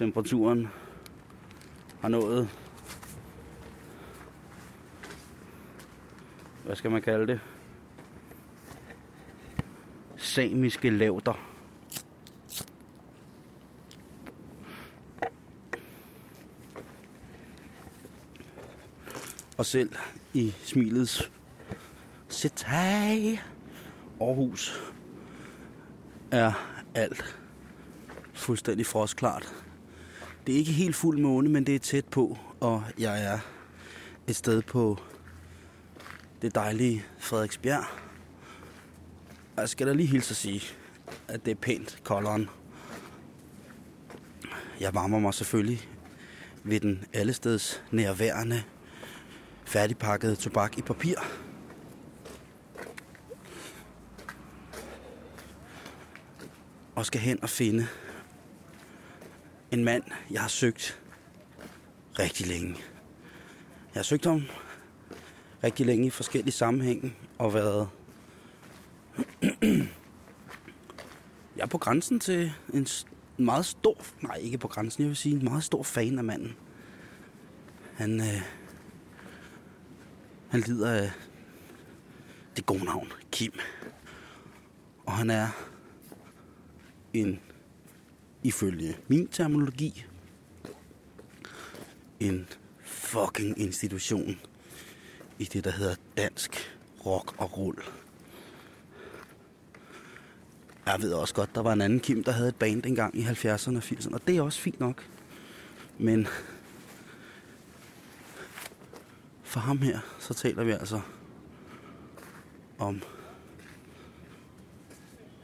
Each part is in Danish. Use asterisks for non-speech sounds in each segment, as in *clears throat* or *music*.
temperaturen har nået, hvad skal man kalde det, samiske lavder. Og selv i smilets City Aarhus er alt fuldstændig frostklart. Det er ikke helt fuld måne, men det er tæt på, og jeg er et sted på det dejlige Frederiksbjerg. Jeg skal da lige hilse at sige, at det er pænt kolderen. Jeg varmer mig selvfølgelig ved den allesteds nærværende færdigpakkede tobak i papir. Og skal hen og finde en mand, jeg har søgt rigtig længe. Jeg har søgt ham rigtig længe i forskellige sammenhænge og været *clears throat* jeg er på grænsen til en meget stor, nej ikke på grænsen, jeg vil sige en meget stor fan af manden. Han, øh, han lider af det gode navn, Kim. Og han er en, ifølge min terminologi, en fucking institution i det, der hedder dansk rock og roll. Jeg ved også godt, der var en anden Kim, der havde et band engang i 70'erne og 80'erne, og det er også fint nok. Men for ham her, så taler vi altså om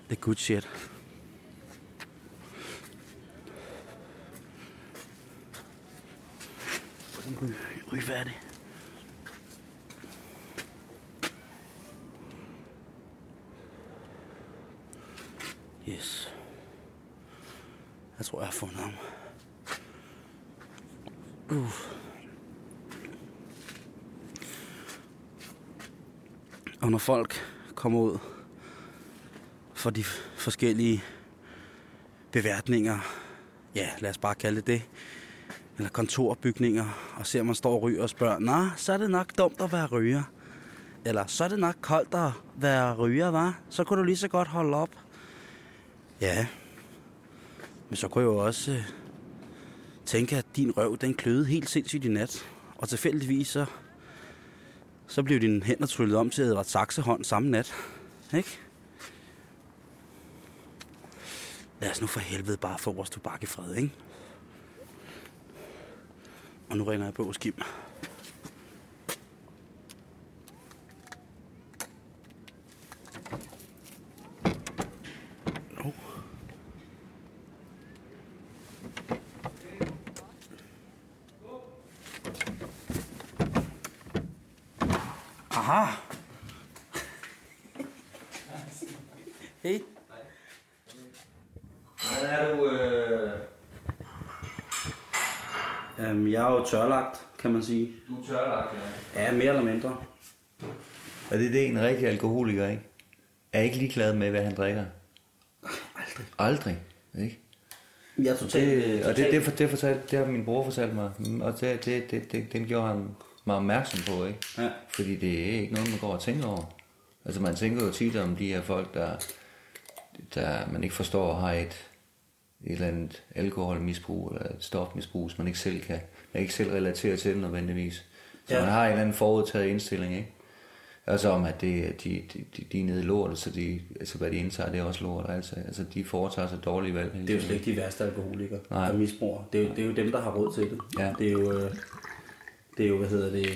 the good shit. Ryg færdig. Yes. Jeg tror, jeg har fundet ham. Uh. Og når folk kommer ud for de forskellige beværtninger, ja, lad os bare kalde det det, eller kontorbygninger, og ser, at man står og ryger og spørger, Nå, så er det nok dumt at være ryger. Eller så er det nok koldt at være ryger, var? Så kunne du lige så godt holde op. Ja, men så kunne jeg jo også øh, tænke, at din røv, den kløede helt sindssygt i nat. Og tilfældigvis så, så blev dine hænder tryllet om til at Edvard Saxehånd samme nat. Ikke? Lad os nu for helvede bare få vores tobak i fred, ikke? Og nu ringer jeg på hos Kim. Oh. Aha. Hej. Hvad er du... Øh... Øhm, jeg er jo tørlagt, kan man sige. Du er tørlagt, ja. Ja, mere eller mindre. Og det er det, en rigtig alkoholiker, ikke? Er ikke ligeglad med, hvad han drikker. Aldrig. Aldrig, ikke? Jeg er totalt... Det, og det, det, for, det, fortalte, det har min bror fortalt mig, og det, det, det, det, den gjorde han mig opmærksom på, ikke? Ja. Fordi det er ikke noget, man går og tænker over. Altså man tænker jo tit om de her folk, der, der man ikke forstår har et, et eller andet alkoholmisbrug eller et stofmisbrug, som man ikke selv kan, man ikke selv relaterer til nødvendigvis. Så Ja. man har en eller anden forudtaget indstilling, ikke? Altså om, at det, de, de, de, er nede i lort, så de, altså hvad de indtager, det er også lort. Altså, altså de foretager sig dårlige valg. Det er jo slet ikke de værste alkoholikere, Nej. der misbruger. Det er, jo, det er jo dem, der har råd til det. Ja. Det er jo... øh, Det er jo, hvad hedder det...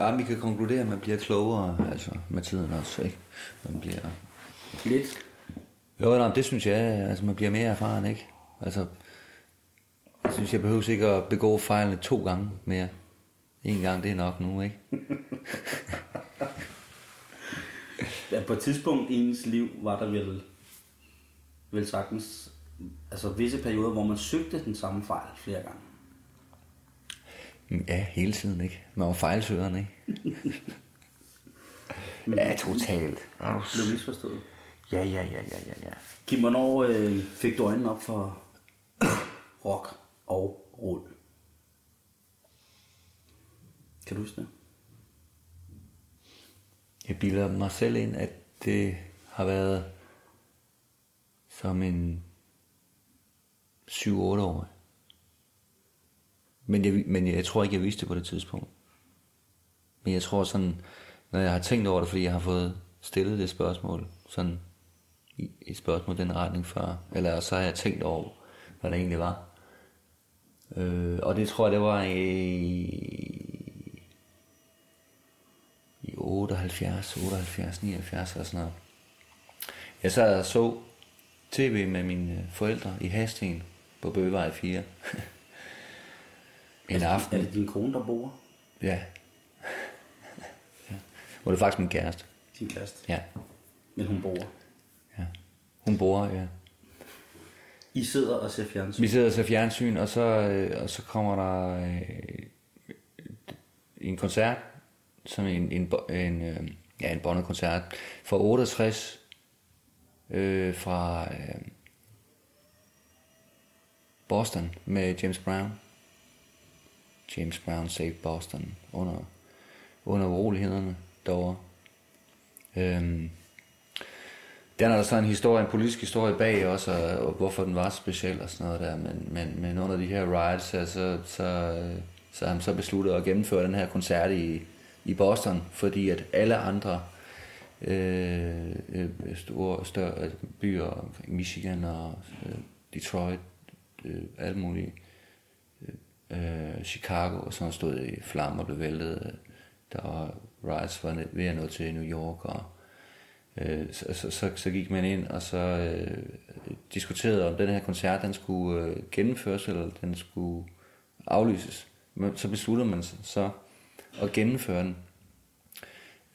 Ja, vi kan konkludere, at man bliver klogere altså, med tiden også, ikke? Man bliver... Lidt. Jo, nej, det synes jeg, altså man bliver mere erfaren, ikke? Altså, jeg synes, jeg behøver ikke at begå fejlene to gange mere. En gang, det er nok nu, ikke? *laughs* Ja, på et tidspunkt i ens liv var der vel, vel sagtens altså visse perioder, hvor man søgte den samme fejl flere gange. Ja, hele tiden, ikke? Man var fejlsøgeren, ikke? *laughs* ja, totalt. Blev misforstået. Ja, ja, ja, ja, ja, ja. Kim, hvornår øh, fik du øjnene op for *coughs* rock og rull? Kan du huske det? Jeg bilder mig selv ind, at det har været som en 7-8 år. Men jeg, men jeg tror ikke, jeg vidste det på det tidspunkt. Men jeg tror sådan, når jeg har tænkt over det, fordi jeg har fået stillet det spørgsmål, sådan et spørgsmål den retning før, eller så har jeg tænkt over, hvad det egentlig var. Øh, og det tror jeg, det var i, i 78, 78, 79 eller sådan noget. Jeg sad og så tv med mine forældre i Hasten på Bøgevej 4. *laughs* en aften. Er det din kone, der bor? Ja. *laughs* ja. Hvor det faktisk min kæreste. Din kæreste? Ja. Men hun bor? Hun bor, ja. I sidder og ser fjernsyn? Vi sidder og ser fjernsyn, og så, øh, og så kommer der øh, en koncert, som en, en, en, øh, ja, en bondekoncert fra 68 øh, fra øh, Boston med James Brown. James Brown saved Boston under, under urolighederne derovre. Øhm, den er der så en historie, en politisk historie bag også, og, og hvorfor den var speciel og sådan noget der, men, men, men under de her riots, her, så, så, så har han så besluttet at gennemføre den her koncert i, i Boston, fordi at alle andre øh, øh store, større byer, Michigan og øh, Detroit, øh, alle mulige, øh, øh, Chicago og sådan stod i flammer og blev væltet. Der var riots var ved at nå til New York, og øh, så, så, så, så gik man ind og så øh, diskuterede, om den her koncert den skulle øh, gennemføres, eller den skulle aflyses. Men så besluttede man sig så at gennemføre den,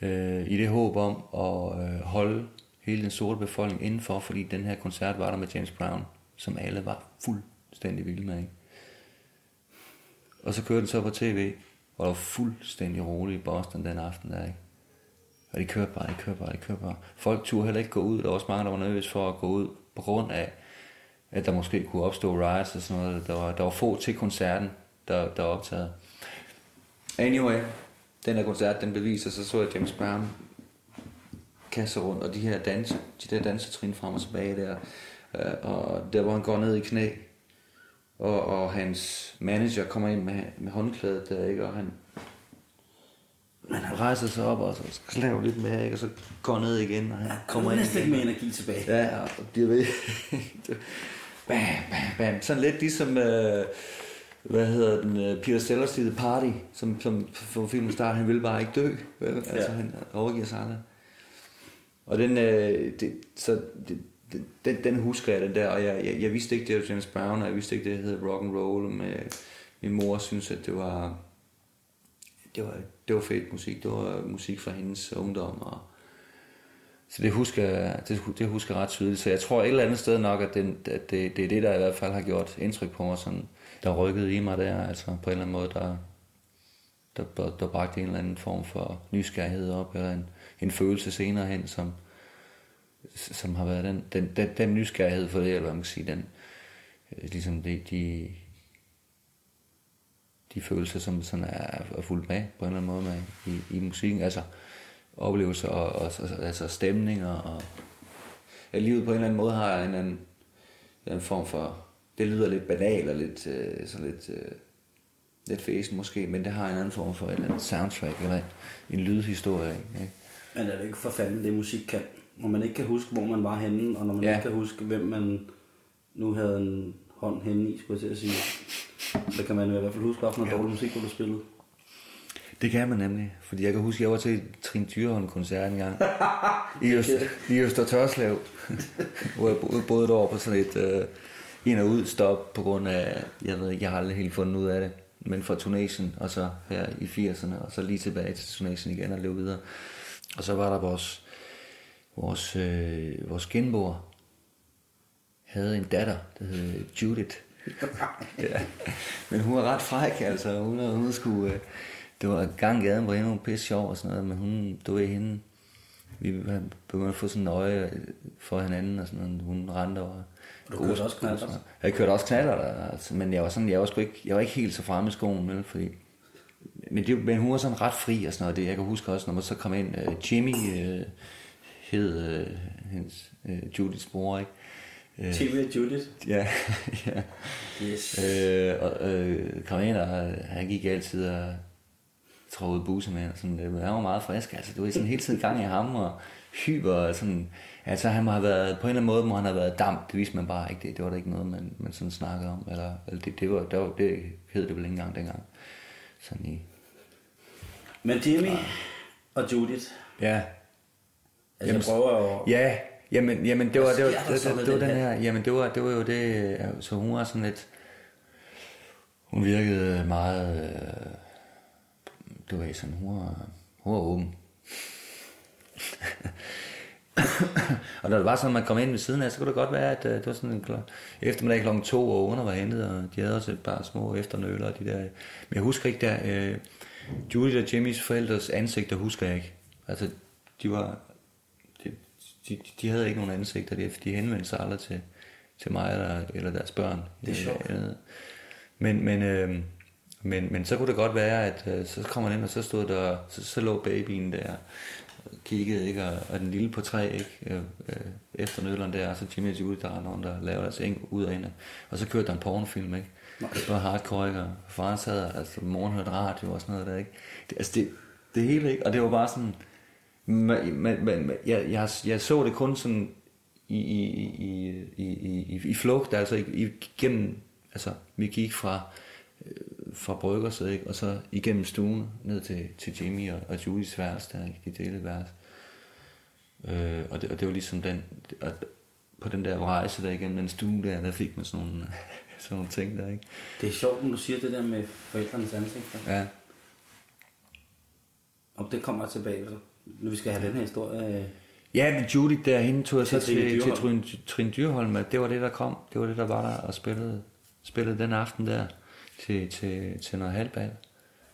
øh, i det håb om at øh, holde hele den sorte befolkning indenfor, fordi den her koncert var der med James Brown, som alle var fuldstændig vilde med. Ikke? Og så kørte den så på tv, og der var fuldstændig roligt i Boston den aften der, ikke? Og de kørte bare, de kørte bare, de kørte bare. Folk turde heller ikke gå ud. Der var også mange, der var nervøse for at gå ud, på grund af, at der måske kunne opstå riots og sådan noget. Der var, der var få til koncerten, der, der var optaget. Anyway, den her koncert, den beviser, så så jeg James Brown kasse rundt, og de her danse, de der dansetrin frem og tilbage der, øh, og der hvor han går ned i knæ, og, og hans manager kommer ind med, med håndklædet der, ikke, og han, han rejser sig op og så klaver lidt mere, ikke, og så går ned igen, og han Kommer kommer ind næsten ikke med energi tilbage. Ja, og bliver ved. *laughs* bam, bam, bam. Sådan lidt ligesom, øh, hvad hedder den, øh, Peter Sellers The Party, som, som for filmen start, han ville bare ikke dø. Vel? Altså, Ja. han overgiver sig aldrig. Og den, øh, det, så det, den, den husker jeg, den der, og jeg, jeg, jeg vidste ikke, det var James Brown, og jeg vidste ikke, det hed rock and roll, med min mor synes, at det var, det var, det var fedt musik, det var øh, musik fra hendes ungdom, og så det husker, det, det husker jeg ret tydeligt. Så jeg tror et eller andet sted nok, at, den, at det, det er det, der i hvert fald har gjort indtryk på mig, sådan, der rykkede i mig der, altså på en eller anden måde, der, der, der, der bragte en eller anden form for nysgerrighed op, eller en, en følelse senere hen, som, som har været den, den, den, den nysgerrighed for det, eller hvad man kan sige, den, øh, ligesom de, de, de følelser, som sådan er, er fuldt med på en eller anden måde med i, i musikken, altså oplevelser og, og, altså stemninger og at livet på en eller anden måde har en anden, en form for det lyder lidt banalt og lidt øh, sådan lidt øh, lidt fæsen måske, men det har en anden form for et eller andet soundtrack eller en lydhistorie, ikke? Men er det ikke for fanden, det musik kan? Når man ikke kan huske, hvor man var henne, og når man ja. ikke kan huske, hvem man nu havde en hånd henne i, skulle jeg til at sige. Så kan man i hvert fald huske, hvilken dårlig musik, du har spillet. Det kan man nemlig, fordi jeg kan huske, at jeg var til Trin Dyrholm koncert en gang *laughs* i, Øst, i Øster Tørslev, *laughs* hvor jeg boede, boede derovre på sådan et øh, ind- og udstop på grund af, jeg ved ikke, jeg har aldrig helt fundet ud af det, men fra Tunesien, og så her i 80'erne, og så lige tilbage til Tunesien igen og leve videre. Og så var der vores, vores, øh, vores genboer, havde en datter, der hed Judith. *laughs* ja. Men hun var ret fræk, altså. Hun, hun skulle, øh, det var gang gaden, hvor endnu pisse sjov og sådan noget, men hun, du ved hende, vi begyndte at få sådan nøje for hinanden, og sådan noget. Hun rendte og... Du kørte også knaller? Jeg kørte også knaller, der, altså, men jeg var sådan, jeg var, ikke, jeg var ikke helt så fremme i skoen, vel, fordi men, det, men hun var sådan ret fri og sådan noget. Det, jeg kan huske også, når man så kom ind, uh, Jimmy uh, hed uh, hendes uh, Judiths bror, ikke? Uh, Jimmy og Judith? Ja, *laughs* ja. Yes. Uh, og ind, og han gik altid og troede buse med, og sådan, han var meget frisk, altså, du var sådan hele tiden gang i ham, og hyper, og sådan, altså han må have været, på en eller anden måde må han have været damp, det vidste man bare ikke, det, det var der ikke noget, man, man sådan snakkede om, eller, eller det, det, var, det, var, det hed det vel ikke engang dengang sådan i... Men Jimmy ja. og Judith... Ja. Altså, jamen, jeg prøver at... Ja, jamen, jamen det var, det var, det, det, det, var den her, jamen det var, det var jo det, så hun var sådan lidt, hun virkede meget, øh, du ved sådan, hun var, hun var åben. *laughs* og når det var sådan, at man kom ind ved siden af, så kunne det godt være, at uh, det var sådan en klar, eftermiddag klokken to, og under var hentet, og de havde også et par små efternøler og de der. Men jeg husker ikke der, uh, Julie og Jimmys forældres ansigter husker jeg ikke. Altså, de var, de, de havde ikke nogen ansigter, de, de henvendte sig aldrig til, til mig eller, eller deres børn. Det er sjovt. Men, men, øh, men, men så kunne det godt være, at øh, så kommer man ind, og så stod der, så, så lå babyen der, kiggede, ikke? Og, og den lille på tre, ikke? Øh, øh efter nødleren der, så Jimmy og Judy, der er nogen, der laver deres eng ud og ind. Og så kørte der en pornofilm, ikke? Det var hardcore, ikke? Og faren sad, altså morgen hørte radio og sådan noget der, ikke? Det, altså det, det hele, ikke? Og det var bare sådan, man, man, man, jeg, jeg, jeg så det kun sådan i, i, i, i, i, i flugt, altså igennem, altså vi gik fra, øh, fra bryggerset, ikke? og så igennem stuen ned til, til Jimmy og, og Julies værelse, der, ikke? de delte værelse. Øh, og, det, og det var ligesom den, at på den der rejse der igennem den stue der, der fik man sådan nogle, *laughs* sådan nogle ting der, ikke? Det er sjovt, når du siger det der med forældrenes ansigter. Ja. Og det kommer tilbage, så, når vi skal have den her historie. Ja, men Judy der, hende tog jeg så til, til, til Trine, Trine Dyrholm, det var det, der kom. Det var det, der var der og spillede, spillede den aften der til, til, til noget halvbal.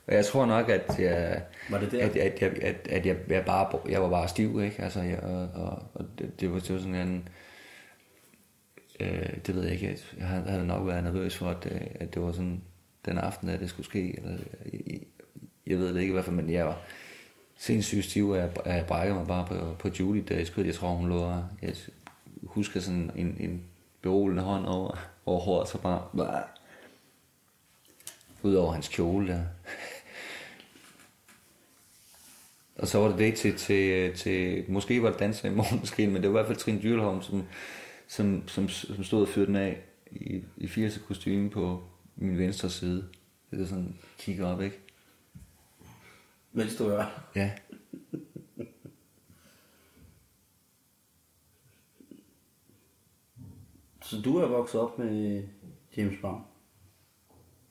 Og jeg tror nok, at jeg, var det der? At, at, at, at, at jeg, jeg, bare, jeg var bare stiv, ikke? Altså, jeg, og, og, og det, det, var, det var sådan en... Øh, det ved jeg ikke. Jeg havde nok været nervøs for, at, øh, at det var sådan den aften, at det skulle ske. Eller, jeg, jeg ved det ikke i hvert fald, men jeg var sindssygt stiv, og jeg, jeg brækkede mig bare på, på Julie, da jeg skulle. Jeg tror, hun lå... Jeg husker sådan en, en beroligende hånd over, over håret, så bare... bare ud over hans kjole der. og så var det det til, til, til måske var det danser i morgen *laughs* måske, men det var i hvert fald Trine Dyrholm, som, som, som, som stod og fyrte den af i, i 80 kostume på min venstre side. Det er sådan, kigger op, ikke? Mens du er? Ja. Så du er vokset op med James Brown?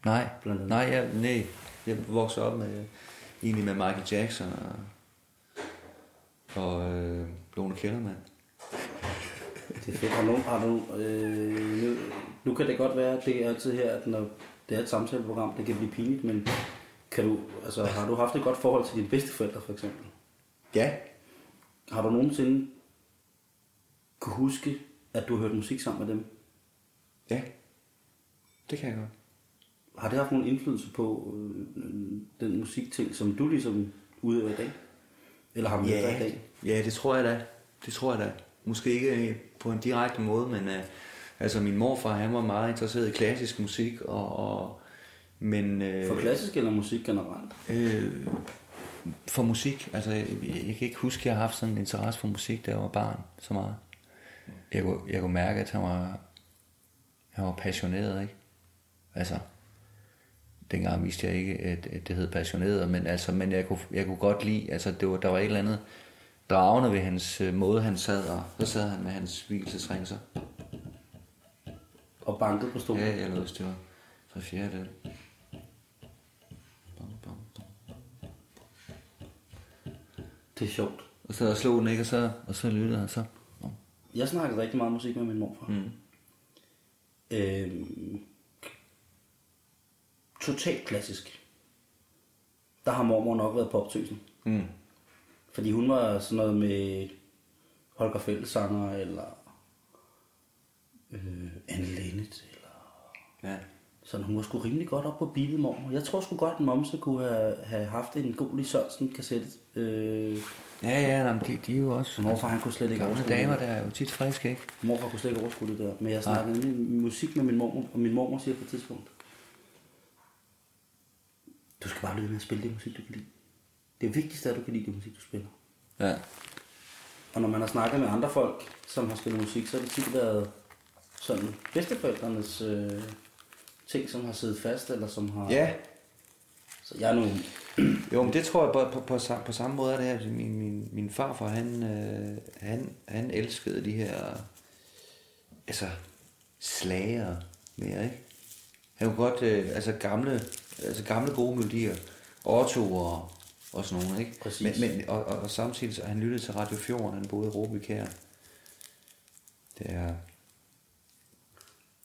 Nej, nej, jeg, nej. Jeg voksede op med, egentlig med Michael Jackson og, og øh, Lone Kellerman. Det er fedt. Har, nogen, har du, øh, nu, nu kan det godt være, at det er altid her, at når det er et samtaleprogram, det kan blive pinligt, men kan du, altså, har du haft et godt forhold til dine bedsteforældre, for eksempel? Ja. Har du nogensinde kunne huske, at du har hørt musik sammen med dem? Ja, det kan jeg godt har det haft nogen indflydelse på øh, den musikting, som du ligesom udøver i dag? Eller har man ja, i dag? Ja, det tror jeg da. Det tror jeg da. Måske ikke øh, på en direkte måde, men uh, altså min morfar, han var meget interesseret i klassisk musik, og, og men... Uh, for klassisk eller musik generelt? Uh, for musik. Altså, jeg, jeg kan ikke huske, at jeg har haft sådan en interesse for musik, da jeg var barn, så meget. Jeg kunne, jeg kunne mærke, at han var, han var passioneret, ikke? Altså, dengang vidste jeg ikke, at, at det hed passioneret, men, altså, men jeg, kunne, jeg kunne godt lide, altså det var, der var et eller andet dragende ved hans øh, måde, han sad, og så sad han med hans hvilesesring så. Og bankede på stolen? Ja, jeg lød det var fra fjerde Det er sjovt. Og så slog den ikke, og så, og så lyttede han så. Jeg snakkede rigtig meget musik med min morfar. Mm. Øhm, totalt klassisk. Der har mormor nok været poptøsen. Mm. Fordi hun var sådan noget med Holger Fællessanger, eller øh, Anne Lennet, eller Ja. sådan. Hun var sgu rimelig godt op på beatet, mormor. Jeg tror sgu godt, at Momse kunne have, have haft en god Lis Sørensen kassette. Øh, Ja, ja, jamen, de, de er jo også... morfar, han kunne slet ikke overskue damer, det. der er jo tit friske, ikke? Morfar kunne slet ikke overskue det der. Men jeg snakkede nemlig musik med min mormor, og min mormor siger på et tidspunkt, du skal bare lyde med at spille det musik, du kan lide. Det vigtigste er, at du kan lide det musik, du spiller. Ja. Og når man har snakket med andre folk, som har spillet musik, så har det tit været sådan bedsteforældrenes øh, ting, som har siddet fast, eller som har... Ja, Så jeg er nu... Jo, men det tror jeg på, på, på, på samme måde er det her. Altså, Min, min, min farfar, han, øh, han, han elskede de her altså, slager mere, ikke? Han kunne godt, øh, altså gamle, altså gamle gode melodier, Otto og, og sådan nogle, ikke? Præcis. Men, men, og, og, og, samtidig, så han lyttede til Radio Fjorden, han boede i Råby Kær. Det er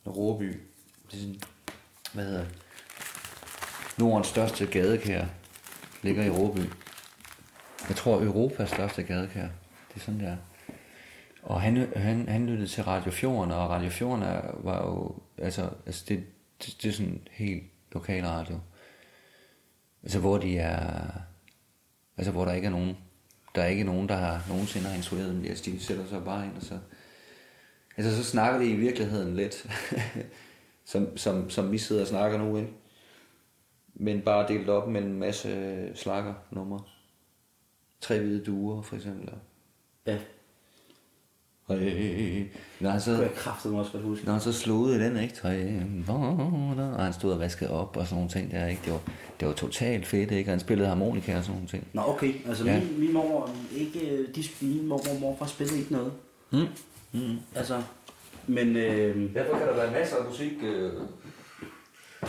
Råby. Det er sådan, hvad hedder det? Nordens største gadekær ligger i Råby. Jeg tror Europas største gadekær. Det er sådan der. Og han, han, han lyttede til Radio Fjorden, og Radio Fjorden er, var jo, altså, altså det, det, det er sådan helt lokal radio. Altså hvor de er, altså hvor der ikke er nogen, der er ikke nogen, der har nogensinde har instrueret dem. Altså de sætter sig bare ind, og så, altså så snakker de i virkeligheden lidt, *laughs* som, som, som vi sidder og snakker nu, ikke? Men bare delt op med en masse slakker numre. Tre hvide duer, for eksempel. Ja, Hey. Når han det kunne så, jeg kraftedeme også godt huske. når han så i den, ikke? Tre, og han stod og vaskede op og sådan nogle ting der, ikke? Det var, det var totalt fedt, ikke? Og han spillede harmonika og sådan nogle ting. Nå, okay. Altså, Ja. min, min mormor, ikke, øh, de, min mormor og morfar spillede ikke noget. Mm. Mm. Altså, men, øh, Derfor kan der være masser af musik. Øh...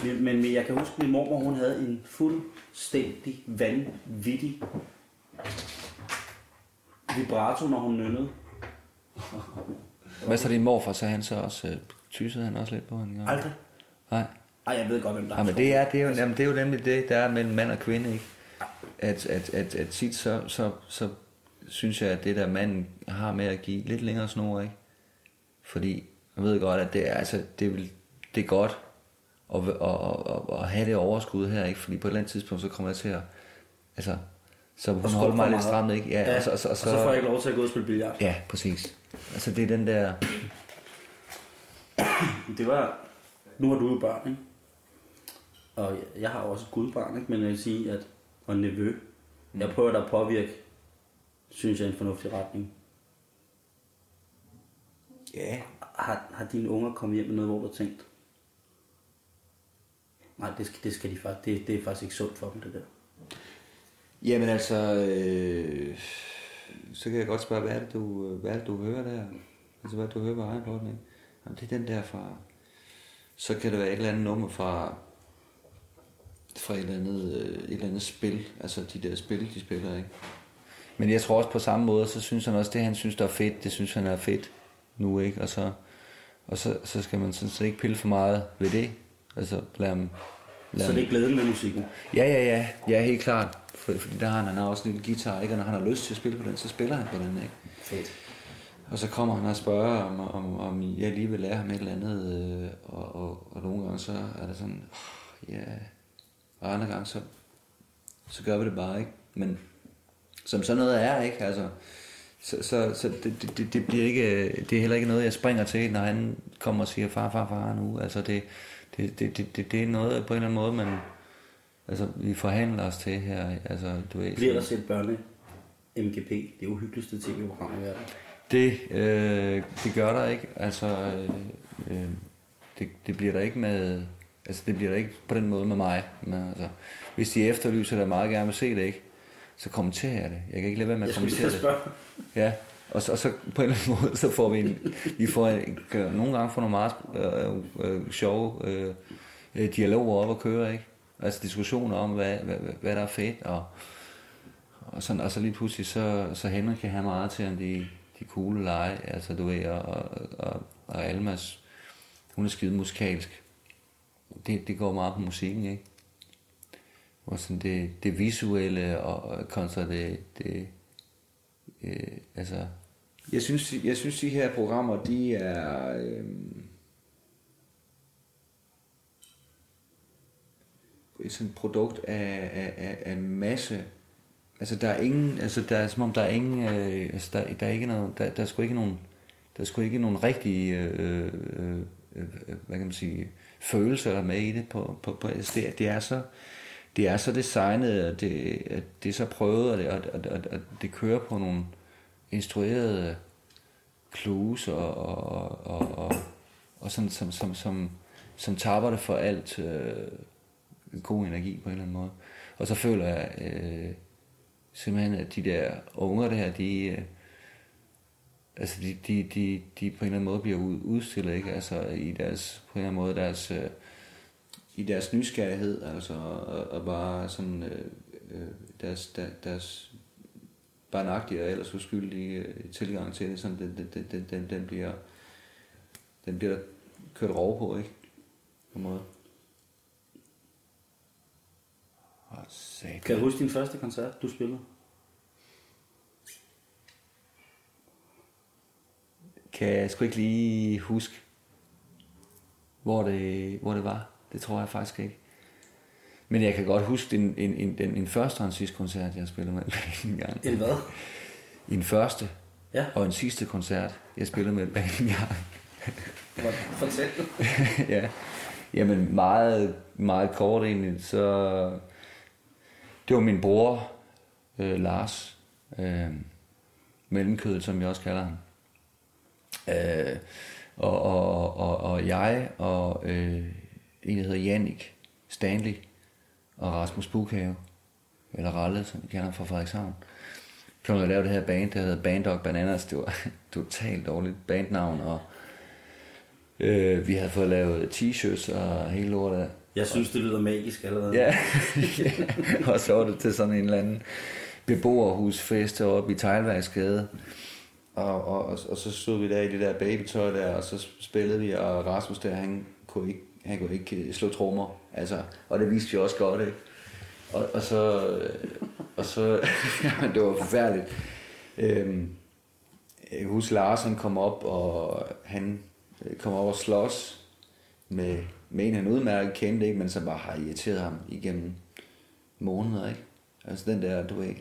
men, men jeg kan huske, at min mormor, hun havde en fuldstændig vanvittig vibrato, når hun nynnede. Hvad så din morfar, så han så også, øh, tyssede han også lidt på en gang? Aldrig. Nej. Ej, jeg ved godt, hvem der Ja, men det er, det, er jo, jamen, det er jo nemlig det, der er mellem mand og kvinde, ikke? At, at, at, at tit så, så, så synes jeg, at det der manden har med at give lidt længere snor, ikke? Fordi jeg ved godt, at det er, altså, det er, vel- det er godt at, at, at, at, have det overskud her, ikke? Fordi på et eller andet tidspunkt, så kommer jeg til at, altså, så hun skubbe holder mig lidt stramt, ikke? Ja, Ja, og, så, og, så, og så får jeg ikke lov til at gå og spille billard. Ja, præcis. Altså, det er den der, *clears throat* Det var... Nu har du jo børn, ikke? Og jeg- har også et gudbarn, ikke? Men jeg vil sige, at... Og nevø. Jeg prøver da at påvirke, synes jeg, en fornuftig retning. ja, Har, har dine unger kommet hjem med noget, hvor du har tænkt, nej, det skal, det skal de faktisk, det, det er faktisk ikke sundt for dem, det der. Jamen altså, øh, så kan jeg godt spørge, hvad er det, du, hvad er det, du hører der? Altså, hvad du hører på iPod'en, ikke? Jamen, det er den der fra... Så kan det være et eller andet nummer fra, fra et, eller andet, øh, et eller andet spil. Altså, de der spil, de spiller, ikke? Men jeg tror også på samme måde, så synes han også, det han synes, der er fedt, det synes han er fedt nu, ikke? Og så, og så, så skal man sådan set ikke pille for meget ved det. Altså, lad ham, lad Så det er glæden med musikken. Ja, ja, ja. Ja, helt klart. For, fordi der har han, han har også en lille guitar, ikke? Og når han har lyst til at spille på den, så spiller han på den, ikke? Fedt. Og så kommer han og spørger, om, om, om jeg lige vil lære ham et eller andet. Øh, og, og, og nogle gange så er det sådan, ja. Og andre gange så, så gør vi det bare, ikke? Men som sådan noget er, ikke? Altså, så, så, så det, det- det, det, bliver ikke, det er heller ikke noget, jeg springer til, når han kommer og siger, far, far, far nu. Altså, det, det, det, det, det, det er noget på en eller anden måde, man, altså, vi forhandler os til her. Altså, du ved, Bliver der set børne MGP, det uhyggeligste tv-program i verden. Det, øh, det gør der ikke. Altså, øh, øh, det, det bliver der ikke med... Altså, det bliver der ikke på den måde med mig. Men, altså, hvis de efterlyser det, meget gerne vil se det, ikke? Så kommenterer jeg det. Jeg kan ikke lade være med at kommentere det. Ja, og så, og så på en eller anden *laughs* måde, så får vi en, vi får en, gør- nogle gange får nogle meget øh, øh, sjove øh, øh dialoger op at køre, ikke? Altså diskussioner om, hvad, hvad, hvad, der er fedt, og, og, sådan, og så lige pludselig, så, så Henrik kan have meget til, om de, de cool lege, altså du ved, og, og, og, og Almas, hun er skide musikalsk. Det, det går meget på musikken, ikke? Hvor sådan det, det visuelle og, og kontra det, det, øh, altså, jeg synes, jeg synes, de her programmer, de er... Øh, sådan et produkt af, af, af, af masse. Altså der er ingen altså der er som om der er ingen øh, altså der, der er ikke noget der, der er sgu ikke nogen der er sgu ikke nogen rigtige øh, øh, øh, øh hvad kan man sige følelser der med i det på, på, på altså det, det er så det er så designet og det, at det er så prøvet og det, og, og, og, og det kører på nogle instruerede clues og, og, og, og, og sådan som, som, som, som tapper det for alt øh, god energi på en eller anden måde. Og så føler jeg øh, simpelthen, at de der unger der, de, øh, altså de, de, de, de på en eller anden måde bliver ud, udstillet, ikke? Altså i deres, på en eller anden måde, deres, øh, i deres nysgerrighed, altså, og, og bare sådan, øh, øh, deres, der, deres barnagtige og ellers uskyldige øh, tilgang til det, sådan, den, den, den, den, den bliver, den bliver kørt rov på, ikke? På en måde. Kan du huske din første koncert, du spillede? Kan jeg sgu ikke lige huske, hvor det, hvor det var. Det tror jeg faktisk ikke. Men jeg kan godt huske en, en, en, en, en første og en sidste koncert, jeg spillede med en gang. En hvad? En første ja. og en sidste koncert, jeg spillede med en gang. Fortæl. *laughs* ja. Jamen meget, meget kort egentlig, så det var min bror, øh, Lars, øh, mellemkødet, som jeg også kalder ham. Øh, og, og, og, og jeg og øh, en, der hedder Jannik Stanley og Rasmus Bukhave, eller Ralle, som vi kender fra Frederikshavn, kom at lave det her band, der hedder Band Dog Bananas. Det var *laughs* totalt dårligt bandnavn, og øh, vi havde fået lavet t-shirts og hele lortet. Jeg synes, det lyder magisk allerede. Ja. *laughs* og så var det til sådan en eller anden beboerhusfest oppe i Tejlværksgade. Og, og, og, og, så stod vi der i det der babytøj der, og så spillede vi, og Rasmus der, han kunne ikke, han kunne ikke øh, slå trommer. Altså, og det viste vi også godt, ikke? Og, og så, øh, og så *laughs* jamen, det var forfærdeligt. Øhm, jeg husker, Lars han kom op, og han øh, kom op og slås med, med en, han udmærket kendte, ikke? men som bare har irriteret ham igennem måneder. Ikke? Altså den der, du ved,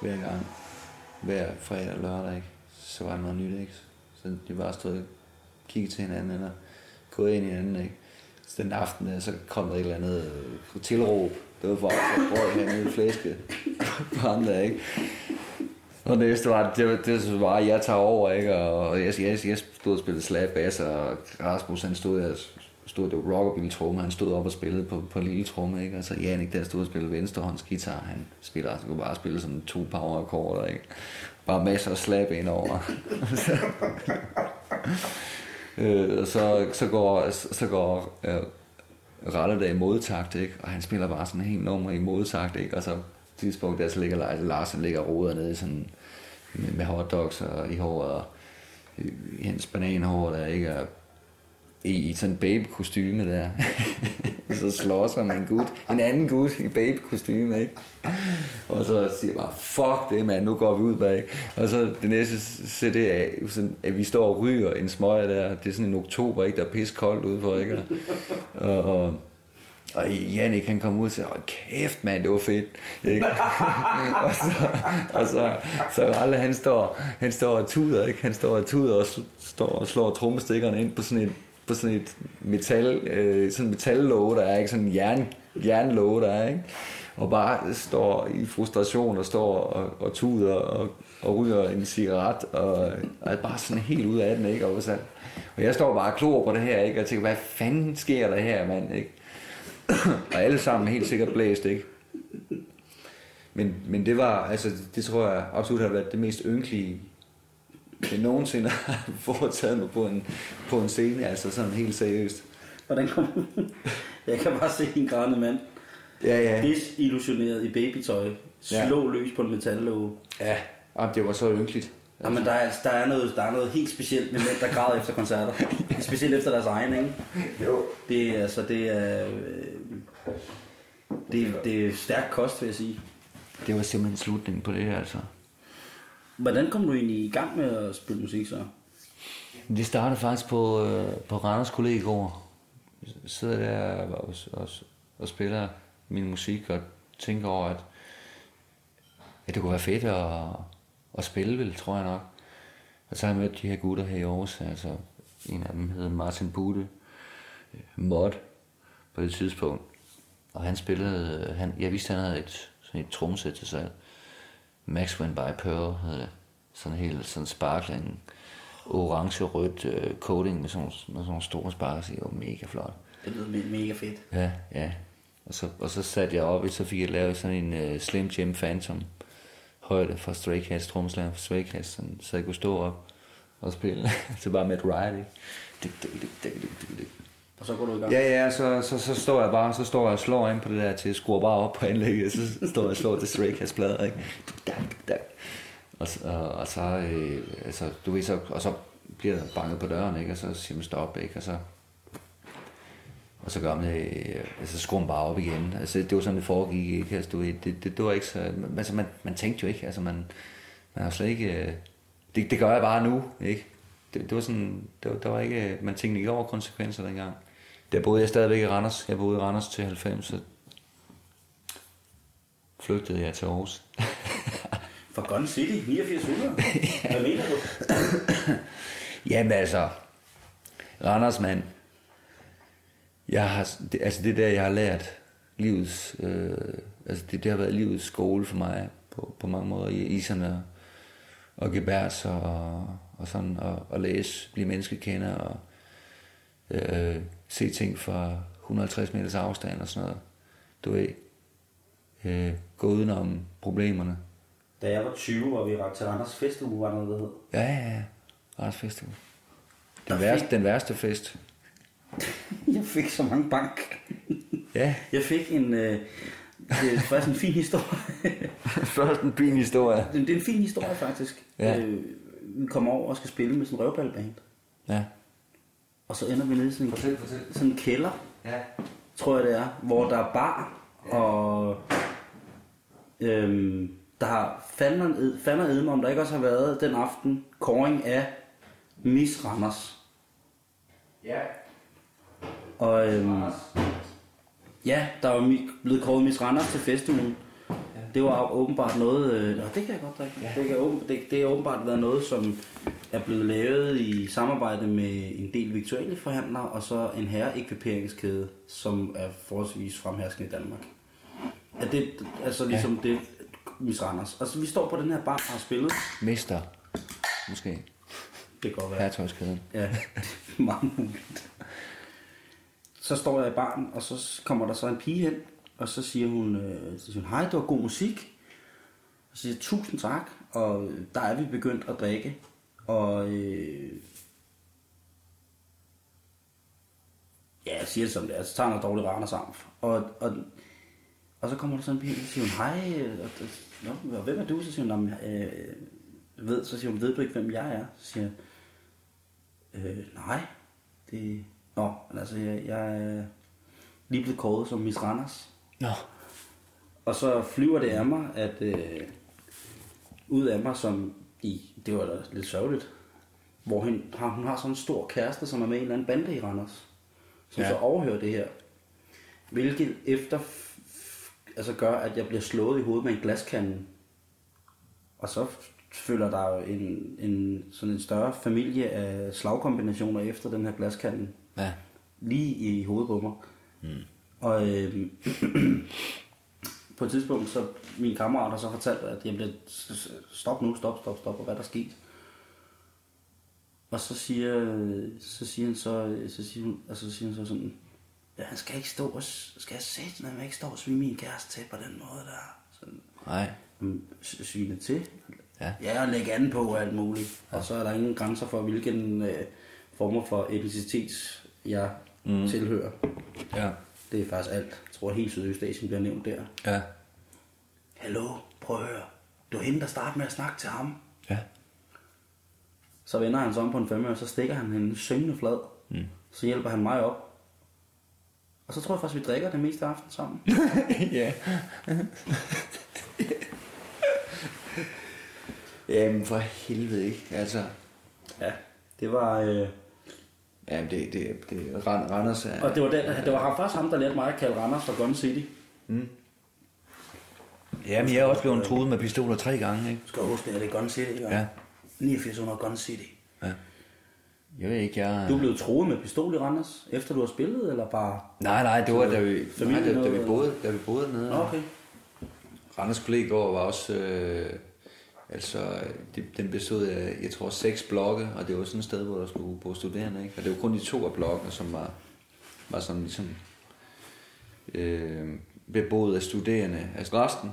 hver gang, hver fredag og lørdag, ikke? så var det noget nyt. Ikke? Så de bare stod og kiggede til hinanden, eller gået ind i hinanden. Ikke? Så den aften øh, så kom der et eller andet øh, tilråb. Det var for at brød hernede i flæske *laughs* på andre, ikke? Og det næste var, det, det var, at jeg tager over, ikke? Og jeg, jeg, jeg stod og spillede slap bass, og Rasmus, han stod, der stod, det var rockabilly tromme, han stod op og spillede på, på lille tromme, ikke? Og så Janik, der stod og spillede venstrehånds guitar, han spiller, han kunne bare spille sådan to power akkorder, ikke? Bare masser af slap ind over. *laughs* øh, og så, så går, så går øh, Ralle der i modtakt, ikke? Og han spiller bare sådan en helt nummer i modtagt, ikke? Og så tidspunkt, der så ligger Lars, Larsen ligger roder nede sådan, med, med hotdogs og i håret, og hendes bananhår, der ikke er i, i sådan en babykostyme der. *laughs* så slår sig med en gut, en anden gut i babykostyme, ikke? Og så siger jeg bare, fuck det, mand, nu går vi ud bag. Og så det næste CD af, sådan, at vi står og ryger en smøg der. Det er sådan en oktober, ikke? Der er pis koldt udenfor, ikke? Og, og og Jannik han kom ud og sagde, Åh, kæft mand, det var fedt. Ikke? *laughs* og så, og så, så Ralle, han står, han står og tuder, ikke? Han står og tuder og står og slår trommestikkerne ind på sådan en på sådan et metal, øh, sådan metallåge, der er, ikke? Sådan en jern, jernlåge, der er, ikke? Og bare står i frustration og står og, og tuder og, og ryger en cigaret og, og er bare sådan helt ud af den, ikke? Og, så, og jeg står bare og klor på det her, ikke? Og tænker, hvad fanden sker der her, mand, ikke? og alle sammen helt sikkert blæst, ikke? Men, men det var, altså, det tror jeg absolut har været det mest ynkelige, jeg nogensinde har *laughs* foretaget mig på en, på en scene, altså sådan helt seriøst. Hvordan kom *laughs* Jeg kan bare se en grædende mand. Ja, ja. Desillusioneret i babytøj. Slå ja. løs på en metallåge. Ja, Jamen, det var så ynkeligt. Ja, men der er, der, er noget, der er noget helt specielt med mænd, der græder efter koncerter. *laughs* Specielt efter deres egen, ikke? Jo. Det, er, altså, det er... Øh, det, det er stærk kost, vil jeg sige. Det var simpelthen slutningen på det her, altså. Hvordan kom du egentlig i gang med at spille musik så? Det startede faktisk på, øh, på Randers Kollegård. Jeg sidder der og, og, og spiller min musik og tænker over, at, at det kunne være fedt at, at spille, vel, tror jeg nok. Og så har jeg mødt de her gutter her i Aarhus. Altså, en af dem hedder Martin Bude, øh, mod på det tidspunkt. Og han spillede, øh, han, jeg vidste, han havde et, sådan et tromsæt til sig. Max Went By Pearl hedder det. Sådan helt sådan sparkling, orange-rødt uh, coating med sådan, med sådan nogle store sparks i. Det var mega flot. Det lyder me- mega fedt. Ja, ja. Og så, og så satte jeg op, og så fik jeg lavet sådan en uh, Slim Jim Phantom højde fra Stray Cats, trommeslager fra Stray Cats, sådan, så jeg kunne stå op og spille. *laughs* så bare med et ride, ikke? Og så går du i gang. Ja, ja, så, så, så står jeg bare, så står jeg og slår ind på det der til at skrue bare op på anlægget, så står jeg og slår til Stray Cats plader, ikke? Dak. Og, og, og så, øh, altså, du ved, så, og så bliver der banket på døren, ikke? Og så siger man stop, ikke? Og så, og så gør man det, øh, altså skruer man bare op igen. Altså, det var sådan, det foregik, ikke? Altså, du ved, det, det, det var ikke så, altså, man, man tænkte jo ikke, altså, man, man har slet ikke, øh, det, det gør jeg bare nu, ikke? Det, det var sådan, det var, der var ikke, man tænkte ikke over konsekvenser dengang. Der boede jeg stadigvæk i Randers. Jeg boede i Randers til 90, så flygtede jeg til Aarhus. *laughs* For Gun City, 8900. *laughs* Hvad mener du? *coughs* Jamen altså, Randers mand. Jeg har, det, altså det der, jeg har lært livets, øh, altså det, det har været livets skole for mig på, på mange måder i iserne og gebærs og, og sådan, og, og læse, blive menneskekender og øh, se ting fra 150 meters afstand og sådan noget. Du ved, øh, gå udenom problemerne. Da jeg var 20, var vi ret til Randers Festuge, var der noget, der hed. Ja, ja, ja. Randers. Der Den værste, den værste fest. *laughs* Jeg fik så mange bank. Ja. Jeg fik en... Øh, det er faktisk en fin historie. *laughs* Først en fin historie. det er en fin historie, faktisk. Ja. Øh, vi kommer over og skal spille med sådan en røvballband. Ja. Og så ender vi nede i sådan en, Fortæl, fortæl. sådan en kælder, Ja. tror jeg det er, hvor der er bar, og øhm, der har fandme fandme edme, om der ikke også har været den aften kåring af Miss Randers. Ja. Og øhm, ja, der var blevet kåret Miss Randers til festugen. Det var åbenbart noget, øh, nå, det kan jeg godt drikke. Ja. Det, kan, åben- det, det har åbenbart været noget, som er blevet lavet i samarbejde med en del virtuelle forhandlere, og så en herreekviperingskæde, som er forholdsvis fremherskende i Danmark. Er det altså ligesom ja. det, Miss Randers? Altså, vi står på den her bar og har spillet. Mister. Måske. Det kan godt være. Hertøjskæden. Ja, *laughs* meget muligt. Så står jeg i baren, og så kommer der så en pige hen, og så siger hun, øh, så siger hun hej, det var god musik. Og så siger jeg, tusind tak, og der er vi begyndt at drikke. Og øh, ja, jeg siger det som det er, så tager noget dårligt rane sammen. Og, og, og så kommer der sådan en pige, og siger hun, hej, og, Nå, og hvem er du? Så siger hun, "Nå, men, øh, ved, så siger hun, ved du ikke, hvem jeg er? Så siger jeg, Øh, nej. Det... Nå, altså, jeg, jeg er lige blevet kåret som Miss Randers. Nå. Og så flyver det af mig, at øh, ud af mig, som i, det var da lidt sørgeligt, hvor hun har, hun har sådan en stor kæreste, som er med i en eller anden bande i Randers, som Ja. så overhører det her. Hvilket efter, altså gør, at jeg bliver slået i hovedet med en glaskande. Og så følger der jo en, en, sådan en større familie af slagkombinationer efter den her glaskande Ja. lige i hovedet på mig. Mm. Og øh, *clears throat* *clears throat* på et tidspunkt, så min kammerat har så fortalt, at jeg bliver stop nu, stop, stop, stop, og hvad der er sket. Og så siger, så siger han så, så siger hun, altså så siger han så sådan, ja, han skal ikke stå og, skal jeg sætte, han ikke stå og svine min kæreste til på den måde der. Sådan, Nej. "Jamen, s- svine til. Ja. Ja, og lægge an på alt muligt. Ja. Og så er der ingen grænser for, hvilken øh, former for etnicitet jeg mm. tilhører. Ja. Det er faktisk alt. Tror, helt Sydøstasien bliver nævnt der. Ja. Hallo, prøv at høre. Det var hende, der startede med at snakke til ham. Ja. Så vender han sig om på en femmer, og så stikker han hende syngende flad. Mm. Så hjælper han mig op. Og så tror jeg faktisk, vi drikker det meste af aftenen sammen. *laughs* ja. *laughs* Jamen for helvede ikke, altså. Ja, det var... Øh... Jamen det, det, det Rand, Randers er... Og det var, den, det var ham, faktisk ham, der lærte mig at kalde Randers for Gun City. Jamen jeg er også blevet truet med pistoler tre gange, ikke? Skal du huske, det er Gun City, ikke? Ja. 89 under Gun City. Jeg ved ikke, jeg... Du blev troet med pistol i Randers, efter du har spillet, eller bare... Nej, nej, det var da vi, nej, da, da, vi boede, da vi boede nede. Okay. Randers Kollegiegård var også, øh, altså, det, den bestod af, jeg tror, seks blokke, og det var sådan et sted, hvor der skulle bo studerende, ikke? Og det var kun de to af blokkene, som var, var sådan ligesom øh, beboet af studerende. Altså resten,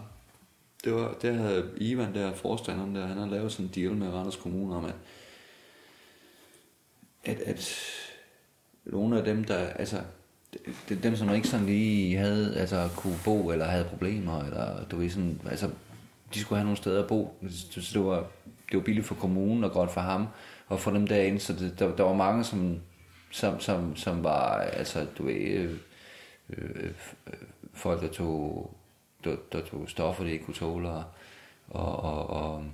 det var, der havde Ivan, der forstanderen der, han har lavet sådan en deal med Randers Kommune om, at, at, at nogle af dem, der, altså, det, dem, som ikke sådan lige havde, altså, kunne bo, eller havde problemer, eller du ved sådan, altså, de skulle have nogle steder at bo. Så det var, det var billigt for kommunen og godt for ham, og for dem derinde, så det, der, der var mange, som, som, som, som var, altså, du ved, øh, øh, folk, der tog, der, der tog stoffer, de ikke kunne tåle, og, og, og, og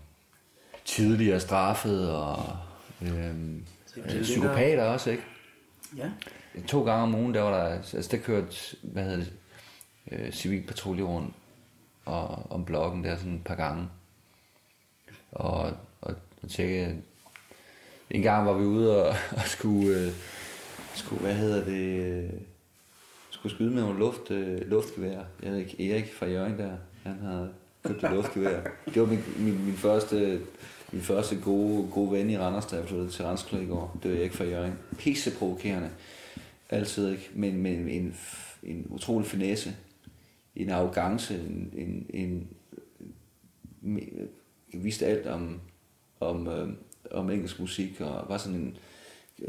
tidligere straffet, og øh, øh, psykopater også, ikke? Ja. To gange om ugen, der var der, altså der kørte, hvad hedder det, øh, civilpatrulje rundt og, om bloggen der sådan et par gange. Og, og, og tjekke, en gang var vi ude og, *laughs* og skulle, øh, skulle, hvad hedder det, øh, skulle skyde med nogle luft, øh, luftgevær. Erik, Erik fra Jørgen der, han havde købt et luftgevær. Det var min, min, min første, min første gode, gode ven i Randers, da jeg flyttede til Randers i går. Det var Erik fra Jørgen. Pisse provokerende. Altid ikke, men men en, en utrolig finesse, en arrogance, en, en, en, en vidste alt om, om, øh, om engelsk musik, og var sådan en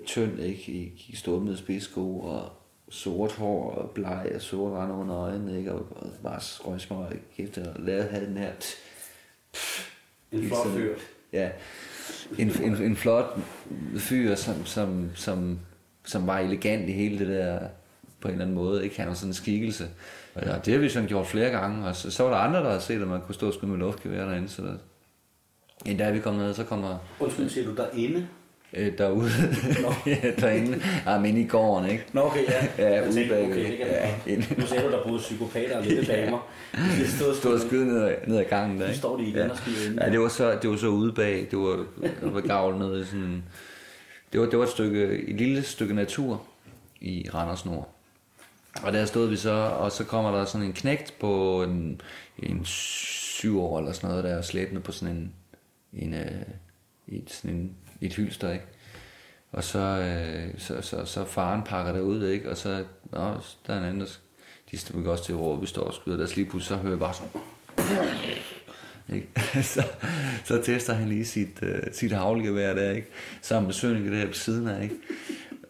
tynd, ikke, i, i stormede spidssko, og sort hår, og bleg, og sort rand under øjnene, ikke, og, og bare røgsmør, kæft, og lavede have den her, En flot fyr. Ja, en, en, en flot fyr, som, som, som, som var elegant i hele det der, på en eller anden måde. Ikke? Han var sådan en skikkelse. Ja, det har vi sådan gjort flere gange, og så, så var der andre, der havde set, at man kunne stå og skyde med luftgevær derinde. Så der, en dag vi kom ned, så kommer Undskyld, siger du derinde? øh, derude, *laughs* ja, derinde, ja, men i gården, ikke? Nå, okay, ja. *laughs* Ja, ude bagved. okay, det kan Ja, ja, ind. Nu ser du, der boede psykopater og lille *laughs* damer. De stod og stod skyde ned, ad- ned ad gangen der, Nu ikke? står de igen ja. og skyder inde. Ja, det var så, det var så ude bag, det var, det var gavl ned i sådan, det var, det var et stykke, et lille stykke natur i Randers Nord. Og der stod vi så, og så kommer der sådan en knægt på en, en syv år eller sådan noget der, slæbende på sådan en, en, en, et, sådan en, et hylster, ikke? Og så, øh, så, så, så faren pakker det ud, ikke? Og så, nå, der er en anden, der, de står også til råd, vi står og skyder deres lige pludselig, så hører jeg bare sådan, ikke? *laughs* så, så tester han lige sit, uh, sit havlgevær der, ikke? Sammen med sønnen der på siden af, ikke?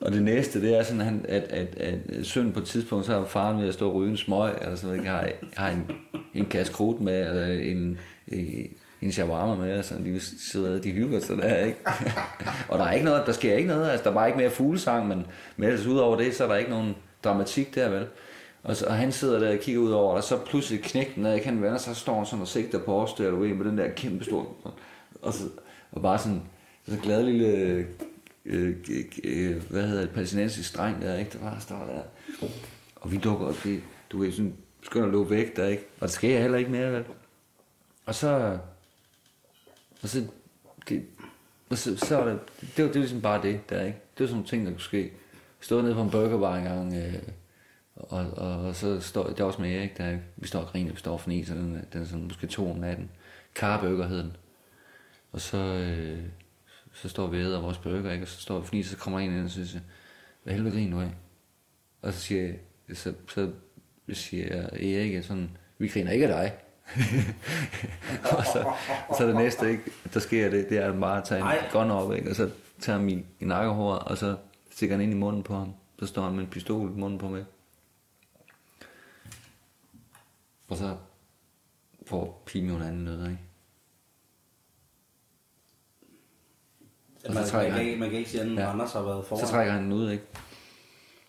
Og det næste, det er sådan, at, han- at, at, at sønnen på et tidspunkt, så har faren ved at stå og ryge en smøg, eller sådan noget. Har, har en, en kasse krudt med, eller en, en, en shawarma med, og sådan, de sidder de hygger sig der, ikke? *laughs* og der er ikke noget, der sker ikke noget, altså der er bare ikke mere fuglesang, men, men ellers ud over det, så er der ikke nogen dramatik der, vel? Og, så, og han sidder der og kigger ud over, og så pludselig knækker den, ikke? han vender sig, så står han sådan og sigter på os der, du ved, med den der kæmpe store, og, så, og bare sådan, så glad lille, øh, øh, hvad hedder det, palæstinensisk dreng der, ikke? Der bare står der. Og vi dukker op, det, du ved, sådan, skynder at løbe væk der, ikke? Og det skal jeg heller ikke mere, vel? Og så, og så, det, og så, så er det, det, var, det var ligesom bare det der, ikke? Det var sådan nogle ting, der kunne ske. Stod nede på en burgerbar en gang, øh, og, og, og, så står, det er også med Erik, der, ikke? vi står og griner, vi står og fniser, den, den er sådan måske to om natten. Karbøger hed den. Og så, øh, så står vi og vores burger, ikke? og så står vi og fniser, så kommer en ind og siger, hvad helvede griner du af? Og så siger jeg, så, så siger jeg, Erik, er sådan, vi griner ikke af dig. *laughs* og så, så det næste, ikke, der sker det, det er at bare tage en Ej. gun op, ikke? og så tager han min i nakkehår, og så stikker han ind i munden på ham. Så står han med en pistol i munden på mig. Og så får pigen jo en anden nød, ikke? Og så Man, trækker man, kan, han. ikke- man kan ikke sige, at Ja. Anders har været foran, Så trækker han den ud, ikke?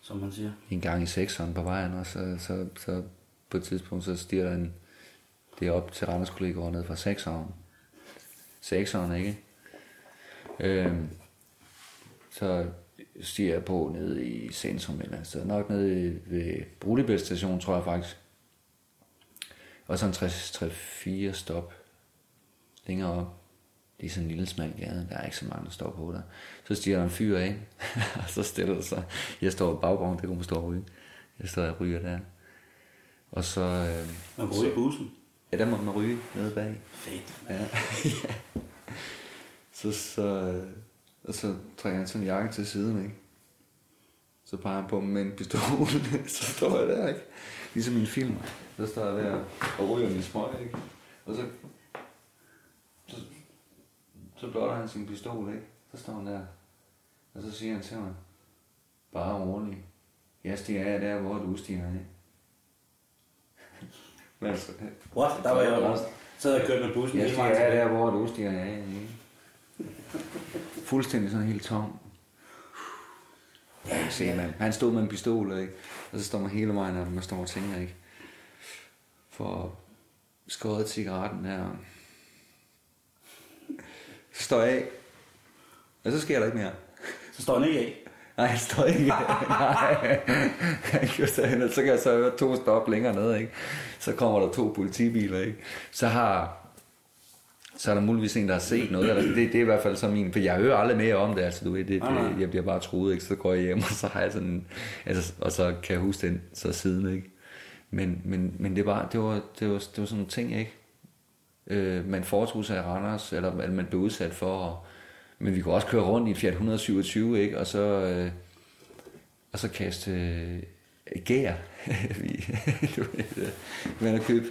som man siger. En gang i sekseren på vejen, og så, så, så på et tidspunkt, så stiger en, det op til Randers kollegaer ned fra sekseren. sekseren, ikke? Øhm, så stiger jeg på nede i centrum, eller så nok nede ved Brulebælt station, tror jeg faktisk. Og så en 3-4 stop længere op. Det er sådan en lille smal gade, der er ikke så mange, der står på der. Så stiger der en fyr af, *laughs* og så stiller sig. Jeg står i baggrunden, det kunne man stå og ryge. Jeg står og ryger der. Og så... Øh, Man går i bussen. ja, der må man ryge nede bag. Fedt. Ja. *laughs* ja. Så, så, øh, og så trækker han sådan en jakke til siden, ikke? Så peger han på mig med en pistol, *laughs* så står jeg der, ikke? Ligesom i en film. Så står jeg der og ryger min smøg, ikke? Og så, så blotter han sin pistol, ikke? Så står han der. Og så siger han til mig, bare rolig. Jeg stiger af der, hvor du stiger af. *laughs* Men altså, What? Der var jeg også. Så havde jeg kørt med bussen jeg stiger af der, hvor du stiger af. Ikke? *laughs* Fuldstændig sådan helt tom. Ja, se, man. Han stod med en pistol, ikke? Og så står man hele vejen, og man står og tænker, ikke? For skåret cigaretten her. Står af. Og så sker der ikke mere. Så står han ikke af. Nej, jeg står ikke. Nej. Jeg kører så kan jeg så høre to stop længere nede, ikke? Så kommer der to politibiler, ikke? Så har så er der muligvis en, der har set noget. Eller det, det er i hvert fald så min, for jeg hører aldrig mere om det, altså du ved, det, det, jeg bliver bare truet, ikke? Så går jeg hjem, *laughs* og så har jeg sådan, altså, og så kan jeg huske den så siden, ikke? Men, men, men det, var, det, var, det, var, det var sådan nogle ting, ikke? Øh, man foretog sig i Randers, eller, eller man blev udsat for, og, men vi kunne også køre rundt i en Fiat 127, ikke? Og så, øh, og så kaste øh, gær. *laughs* vi, *laughs* du ved, øh, man har købt.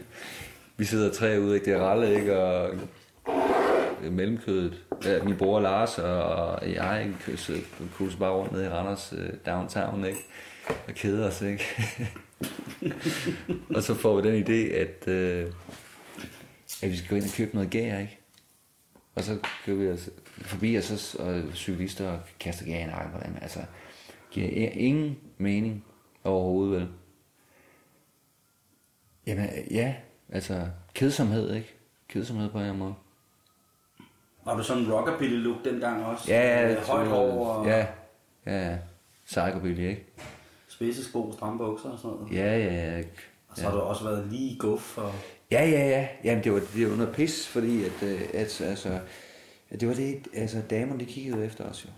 Vi sidder tre ude, ikke? Det er ralle, ikke? Og øh, mellemkødet. Ja, min bror Lars og, og jeg kunne Køs- bare rundt nede i Randers øh, downtown, ikke? Og keder os, ikke? *laughs* og så får vi den idé, at, øh, at vi skal gå ind og købe noget gær, ikke? Og så går vi os forbi, og så og cyklister og kaster gær i nakken på dem. Altså, giver ingen mening overhovedet, vel? Jamen, ja, altså, kedsomhed, ikke? Kedsomhed på en eller anden måde. Var du sådan en rockabilly-look dengang også? Ja, Med højt hår og Ja, ja, ja. Psychobilly, ikke? spidse sko, stramme bukser og sådan noget. Ja, ja, ja. Og så har du også været lige i guf og... Ja, ja, ja. Jamen, det var, det var noget pis, fordi at, øh, at altså, at det var det, altså, damerne, de kiggede efter os jo.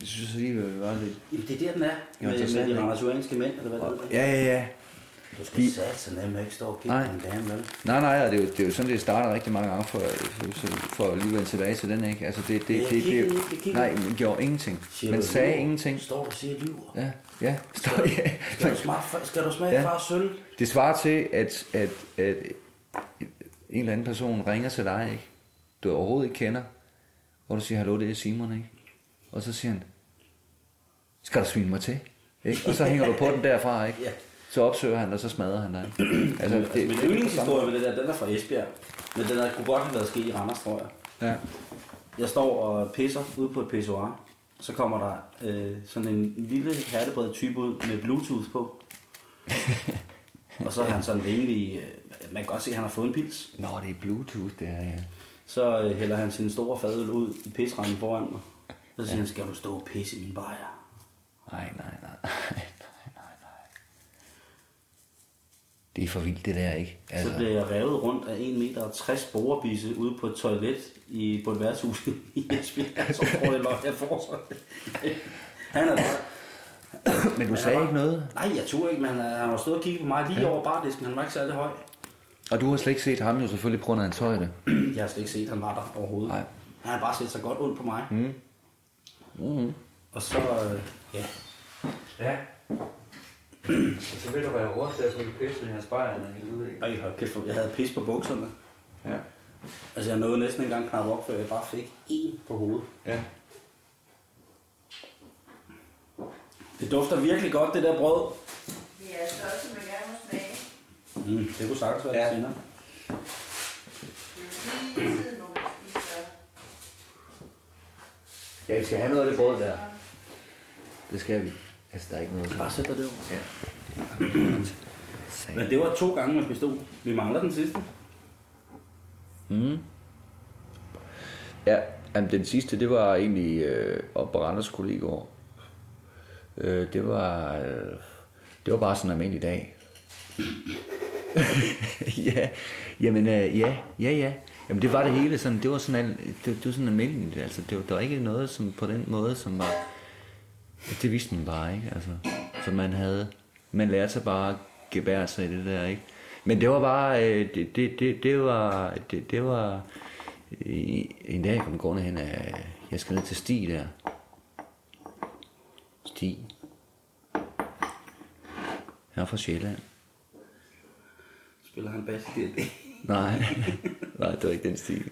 Jeg synes lige, vi var lidt... Det er der, den er. Med, med de ikke? randasuanske mænd, eller hvad det er. Ja, ja, ja. Du skal De- satse nemt ikke stå og kigge Nej. en dame, vel? Nej, nej, og det er, jo, det er jo sådan, det starter rigtig mange gange, for, for, for at lige vende tilbage til den, ikke? Altså, det, det, det, det, nej, man gjorde ingenting. Siger Man sagde lyver? ingenting. Står du og siger lyver? Ja, ja, står, ja. Skal du smage, skal du smage Ja. fars sølv? Det svarer til, at, at, at en eller anden person ringer til dig, ikke? du overhovedet ikke kender, hvor du siger, hallo, det er Simon, ikke? Og så siger han, skal du svine mig til? Ikke? Og så hænger du på den derfra, ikke? Ja. Så opsøger han, og så smadrer han dig. *clears throat* Altså, Altså, min yndlingshistorie med det der, den er fra Esbjerg. Men den er, kunne godt have været sket i Randers, tror jeg. Ja. Jeg står og pisser ude på et pissoir. Så kommer der øh, sådan en lille hertebred type ud med bluetooth på. *laughs* og så er han sådan rimelig... Øh, man kan godt se, at han har fået en pils. Nå, det er Bluetooth, det er, ja. Så øh, hælder han sin store fadøl ud i pisranden foran mig. Så siger han, skal du stå og pisse i min bajer? Nej, nej, nej. Det er for vildt, det der, ikke? Så Altså, blev jeg revet rundt af 1 meter og 60 borebisse ude på et toilet i, på et værtshus i Esbjerg. Så tror jeg, får så. Han er bare... men du sagde ikke noget, Nej, jeg turde ikke, men han, han var stået og kigget på mig lige over bardisken. Han var ikke særlig høj. og du har slet ikke set ham jo selvfølgelig på grund af hans højde. *clears throat* Jeg har slet ikke set, at han var der overhovedet. Nej. Han har bare set så godt ondt på mig. Mm. Mm. Og så, øh, ja. Ja. Så vil du være hurtigt, at jeg pisse i hans spejl, Ej, hold kæft, jeg havde pis på bukserne. Ja. Altså, jeg nåede næsten engang knap op, før jeg bare fik en på hovedet. Ja. Det dufter virkelig godt, det der brød. Vi er stolte, man gerne må smage. Mm, det kunne sagtens være Ja. senere. Det er spiser. Ja, vi skal have noget af det brød der. Det skal vi. Altså, der er ikke noget Bare sæt dig det over. Ja. Men det var to gange med pistol. Vi mangler den sidste. Mm. Ja, jamen, den sidste, det var egentlig øh, op på Randers kollegaard. Øh, det var, øh, det var bare sådan en almindelig dag. *laughs* ja, jamen, øh, ja, ja, ja. Jamen, det var det hele sådan, det var sådan, al- det, det var sådan almindeligt, altså, det var, der var ikke noget som på den måde, som var, det vidste man bare ikke, altså, så man havde, man lærte sig bare at gebære sig i det der, ikke? Men det var bare, øh, det, det, det, det var, det, det var, i- en dag kom gående hen af, jeg skal ned til Stig der. Stig. Han er fra Sjælland. Spiller han bas i det? Nej, *laughs* nej, det var ikke den stil.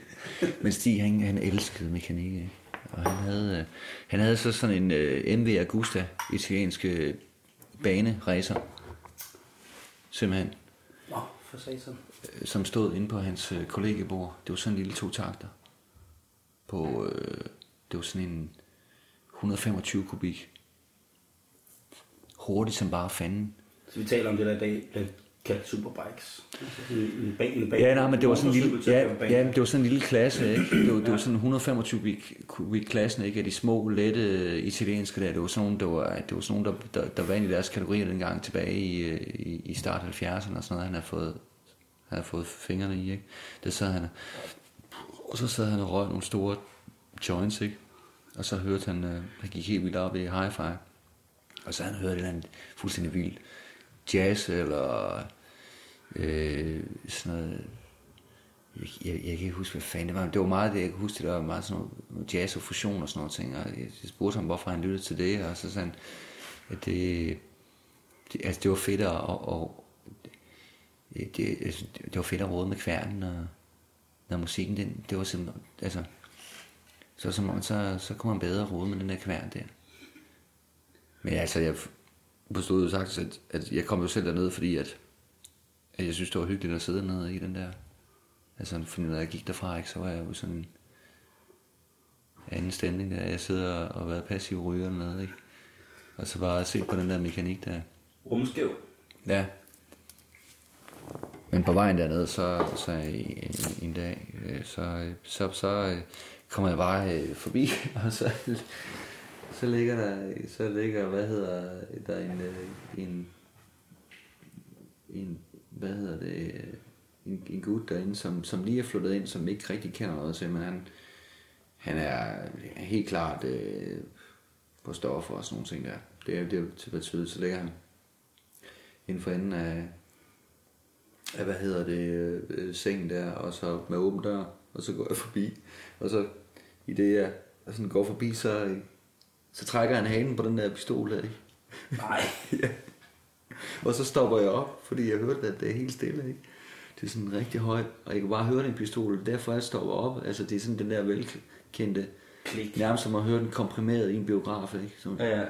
Men Stig, han, han elskede mekanik, ikke? Og han havde, øh, han havde så sådan en MV Agusta, italienske baneracer. Simpelthen. Nå, for satan. øh, som stod inde på hans øh, kollegiebord. Det var sådan en lille to-takter. På, øh, det var sådan en 125 kubik. Hurtigt som bare fanden. Så vi taler om det der i dag, bliver kaldt superbikes. Altså sådan en, bag, en bag, Ja, nej, men det var sådan en lille, ja, ja, det var sådan en lille klasse, ikke? Det var, det var sådan 125 kubik, kubik klassen, ikke? Af de små, lette italienske der. Det var sådan nogle, der var, det var sådan nogle, der, der, der var inde i deres kategorier dengang tilbage i, øh, i, i start 70'erne og sådan noget. Han har fået, han har fået fingrene i, ikke? Det sad han, og så sad han og røg nogle store joints, ikke? Og så hørte han, øh, han gik helt vildt op i hi-fi. Og så han hørt et eller andet fuldstændig vildt jazz, eller øh, sådan noget, jeg, jeg, jeg kan ikke huske, hvad fanden det var, men det var meget det, jeg kan huske, det var meget sådan noget jazz og fusion og sådan noget ting, og jeg, jeg spurgte ham, hvorfor han lyttede til det, og så sagde han, at det, det, altså det var fedt at, og, og det, det, altså, det var fedt at råde med kværnen, og når musikken, den, det var simpelthen, altså, så, så, så, så kunne man bedre rode med den der kværn der. Men altså, jeg forstod jo sagt, at, at jeg kom jo selv derned, fordi at, at jeg synes, det var hyggeligt at sidde nede i den der. Altså, fordi når jeg gik derfra, ikke, så var jeg jo sådan en anden stemning der. Jeg sidder og været passiv ryger dernede, ikke? Og så bare se på den der mekanik der. Rumskæv. Ja. Men på vejen derned, så, så en, en dag, øh, så, så, så kommer jeg bare øh, forbi, *laughs* og så, så ligger der, så ligger, hvad hedder, der en, øh, en, en hvad hedder det, øh, en, en gut derinde, som, som lige er flyttet ind, som ikke rigtig kender noget til, men han, han er helt klart øh, på stoffer og sådan nogle ting der. Det er det til at tydeligt, så ligger han inden for enden af, af hvad hedder det, øh, sengen der, og så med åben dør, og så går jeg forbi, og så i det jeg sådan går forbi, så, så trækker han hanen på den der pistol der, ikke? Nej. *laughs* ja. Og så stopper jeg op, fordi jeg hørte, at det er helt stille, ikke? Det er sådan rigtig højt, og jeg kan bare høre den pistol, derfor jeg stopper op. Altså det er sådan den der velkendte, Klik. nærmest som at høre den komprimeret i en biograf, ikke? Så, Ja, ja.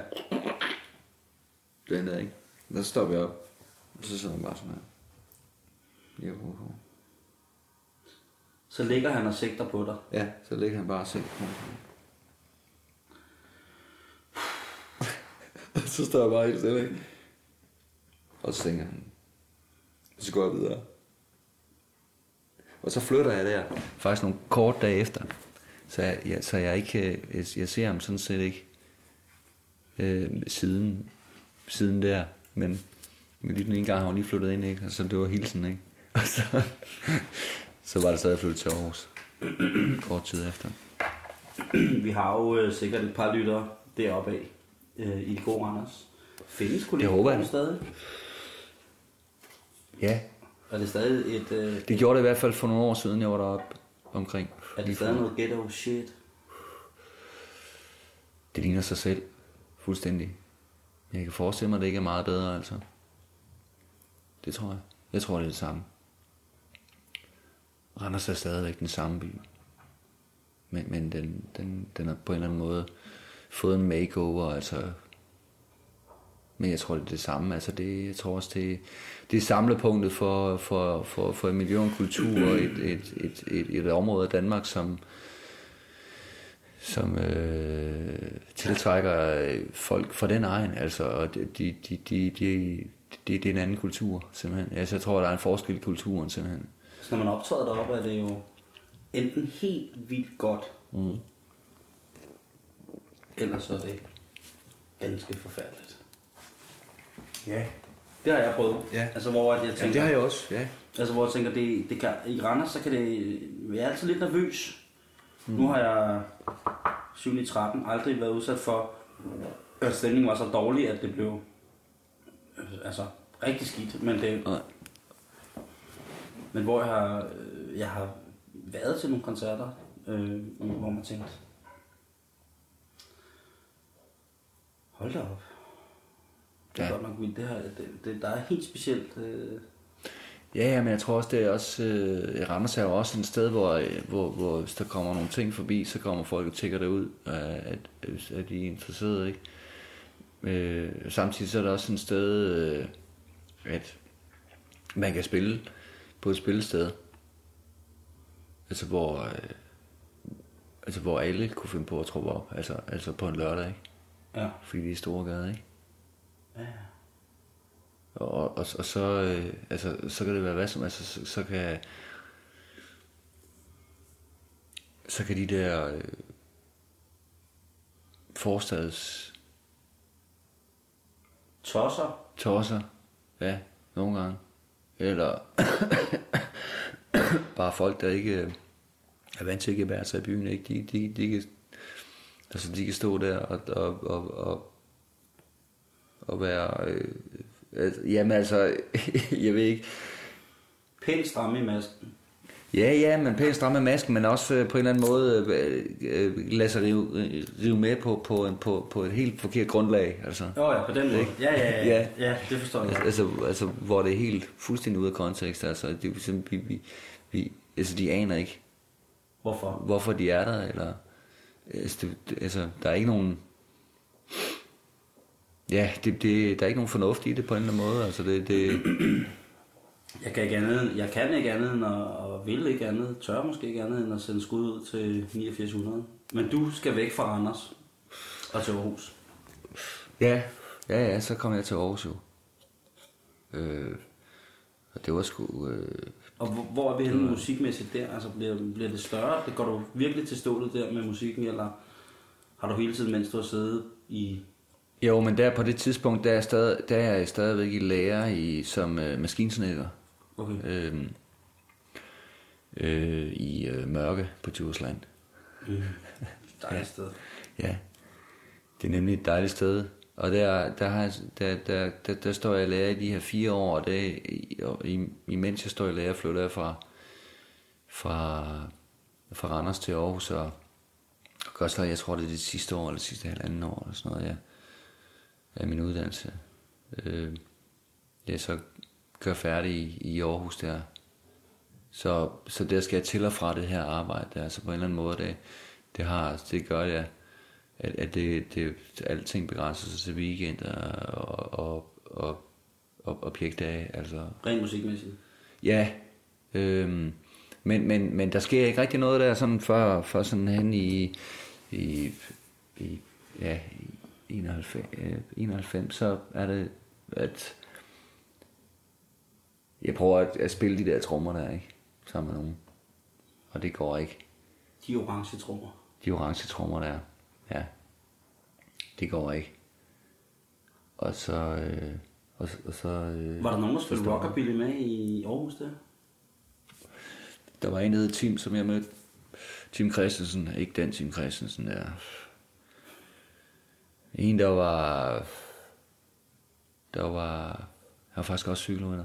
den der, ikke? Og så stopper jeg op, og så sidder han bare sådan her. Jo, jo, jo. Så ligger han og sigter på dig. Ja, så ligger han bare og ser på mig. Og *laughs* så står jeg bare helt stille, ikke? Og så tænker han, så går jeg videre. Og så flytter jeg der, faktisk nogle kort dage efter. Så jeg, jeg, så jeg ikke, øh, jeg, jeg ser ham sådan set ikke øh, siden, siden der. Men, men lige den ene gang har hun lige flyttet ind, ikke? Og så det var hilsen, ikke? *laughs* Og så, så var det så, flyttet til Aarhus. Kort tid efter. Vi har jo øh, sikkert et par lyttere deroppe af øh, i det gode Randers. Findes kollegaer Det håber jeg. stadig? Ja, Er det stadig et... Øh, det gjorde det i hvert fald for nogle år siden, jeg var deroppe omkring. er det stadig noget ghetto shit? Det ligner sig selv. Fuldstændig. Jeg kan forestille mig, at det ikke er meget bedre, altså. Det tror jeg. Jeg tror, det er det samme. Randers er stadigvæk den samme by. Men, men den, den, den har på en eller anden måde fået en makeover, altså. Men jeg tror, det er det samme. Altså det, jeg tror også, det, det er samlepunktet for, for, for, for en miljø og en kultur og *clears throat* et, et, et, et, et område af Danmark, som, som øh, tiltrækker øh, folk fra den egen. Altså, og de, de, de, de, de, det, det er en anden kultur, simpelthen. Altså, jeg tror, der er en forskel i kulturen, simpelthen. Så når man optræder deroppe, er det jo enten helt vildt godt, Mm. Ellers så er det ganske forfærdeligt. Ja. Det har jeg prøvet. Ja. Altså hvor at jeg tænker, Ja, det har jeg også, ja. altså hvor jeg tænker, det, det kan, i Randers, så kan det, er altid lidt nervøs. Mm. Nu har jeg 7 i 13 aldrig været udsat for, at stemningen var så dårlig, at det blev altså rigtig skidt. Men, det, Nej. men hvor jeg har, øh, jeg har været til nogle koncerter, øh, hvor man tænkte, hold da op. Det er Ja. godt nok vildt. Det, her, det, det, der er helt specielt. Øh, Ja, ja, men jeg tror også, det er også, øh, Randers er jo også et sted, hvor, øh, hvor, hvor hvis der kommer nogle ting forbi, så kommer folk og tjekker det ud, øh, at, at de er interesserede, ikke? Øh, samtidig så er der også et sted, øh, at man kan spille på et spillested, altså hvor, øh, altså hvor alle kunne finde på at troppe op, altså, altså på en lørdag, ikke? Ja. Fordi det er store gader, ikke? ja. Og, og, og så, øh, altså, så kan det være hvad som, altså, så, så kan, så kan de der øh, forstads Tosser. tosser, ja, nogle gange, eller *coughs* bare folk, der ikke øh, er vant til ikke at være sig i byen, ikke? De, de, de, kan, altså, de kan stå der og, og, og, og, og være, øh, altså, jamen altså, *laughs* jeg ved ikke, Pænt stramme i masken. Ja, ja, men pænt stramme masken, men også øh, på en eller anden måde øh, øh, lade sig rive, øh, rive med på, på, en- på, på et helt forkert grundlag. Altså, Jo ja, på den måde. Ikke? Ja, ja, ja. Ja. ja. det forstår jeg. altså, altså, hvor det er helt fuldstændig ude af kontekst. Altså, det er vi, vi, vi, altså, de aner ikke, Hvorfor? hvorfor de er der, eller, altså, det, altså der er ikke nogen, ja, det, det, der er ikke nogen fornuft i det på en eller anden måde. Altså, det, det, Jeg kan ikke andet, jeg kan ikke andet end at, og vil ikke andet, tør måske ikke andet end at sende skud ud til 8900. Men du skal væk fra Randers og til Aarhus. ja, ja, ja, så kom jeg til Aarhus jo. Øh, og det var sgu... Øh, Og hvor, hvor er vi henne musikmæssigt der? Altså bliver, bliver det større? Det går du virkelig til stålet der med musikken, eller har du hele tiden, mens du har siddet i... Jo, men der på det tidspunkt, der er stadig, der er jeg stadigvæk i lærer i, som øh, maskinsnedker Okay. øh, øh, i øh, Mørke på Djursland. Dejligt sted. *laughs* Ja, det er nemlig et dejligt sted. Og der, der, har, der, der, der, der står jeg i lærer i de her fire år, og, det, og i, imens jeg står i lærer, flytter jeg fra, fra, fra Randers til Aarhus, og, og godt så, jeg tror det er det sidste år, eller det sidste halvanden år, eller sådan noget, ja, af min uddannelse. Øh, jeg så gør færdig i, i Aarhus der. Så, så der skal jeg til og fra det her arbejde der, så på en eller anden måde, det, det, har, det gør ja at, at det, det, alting begrænser sig til weekender og, og, og, og objektdage, altså Rent musikmæssigt. Ja, øhm, men, men, men der sker ikke rigtig noget der sådan før, før sådan hen i, i, i ja, i 91, øh, 91, så er det, at jeg prøver at, at spille de der trommer der, ikke? Sammen med nogen. Og det går ikke. De orange trommer. De orange trommer der, ja. Det går ikke. Og så, øh, og, og så... Øh, Var der nogen, der spillede rockabilly med i Aarhus der? Der var en, der hed Tim, som jeg mødte. Tim Christensen, ikke den Tim Christensen der. En, der var... Der var... Han var faktisk også cykelrytter.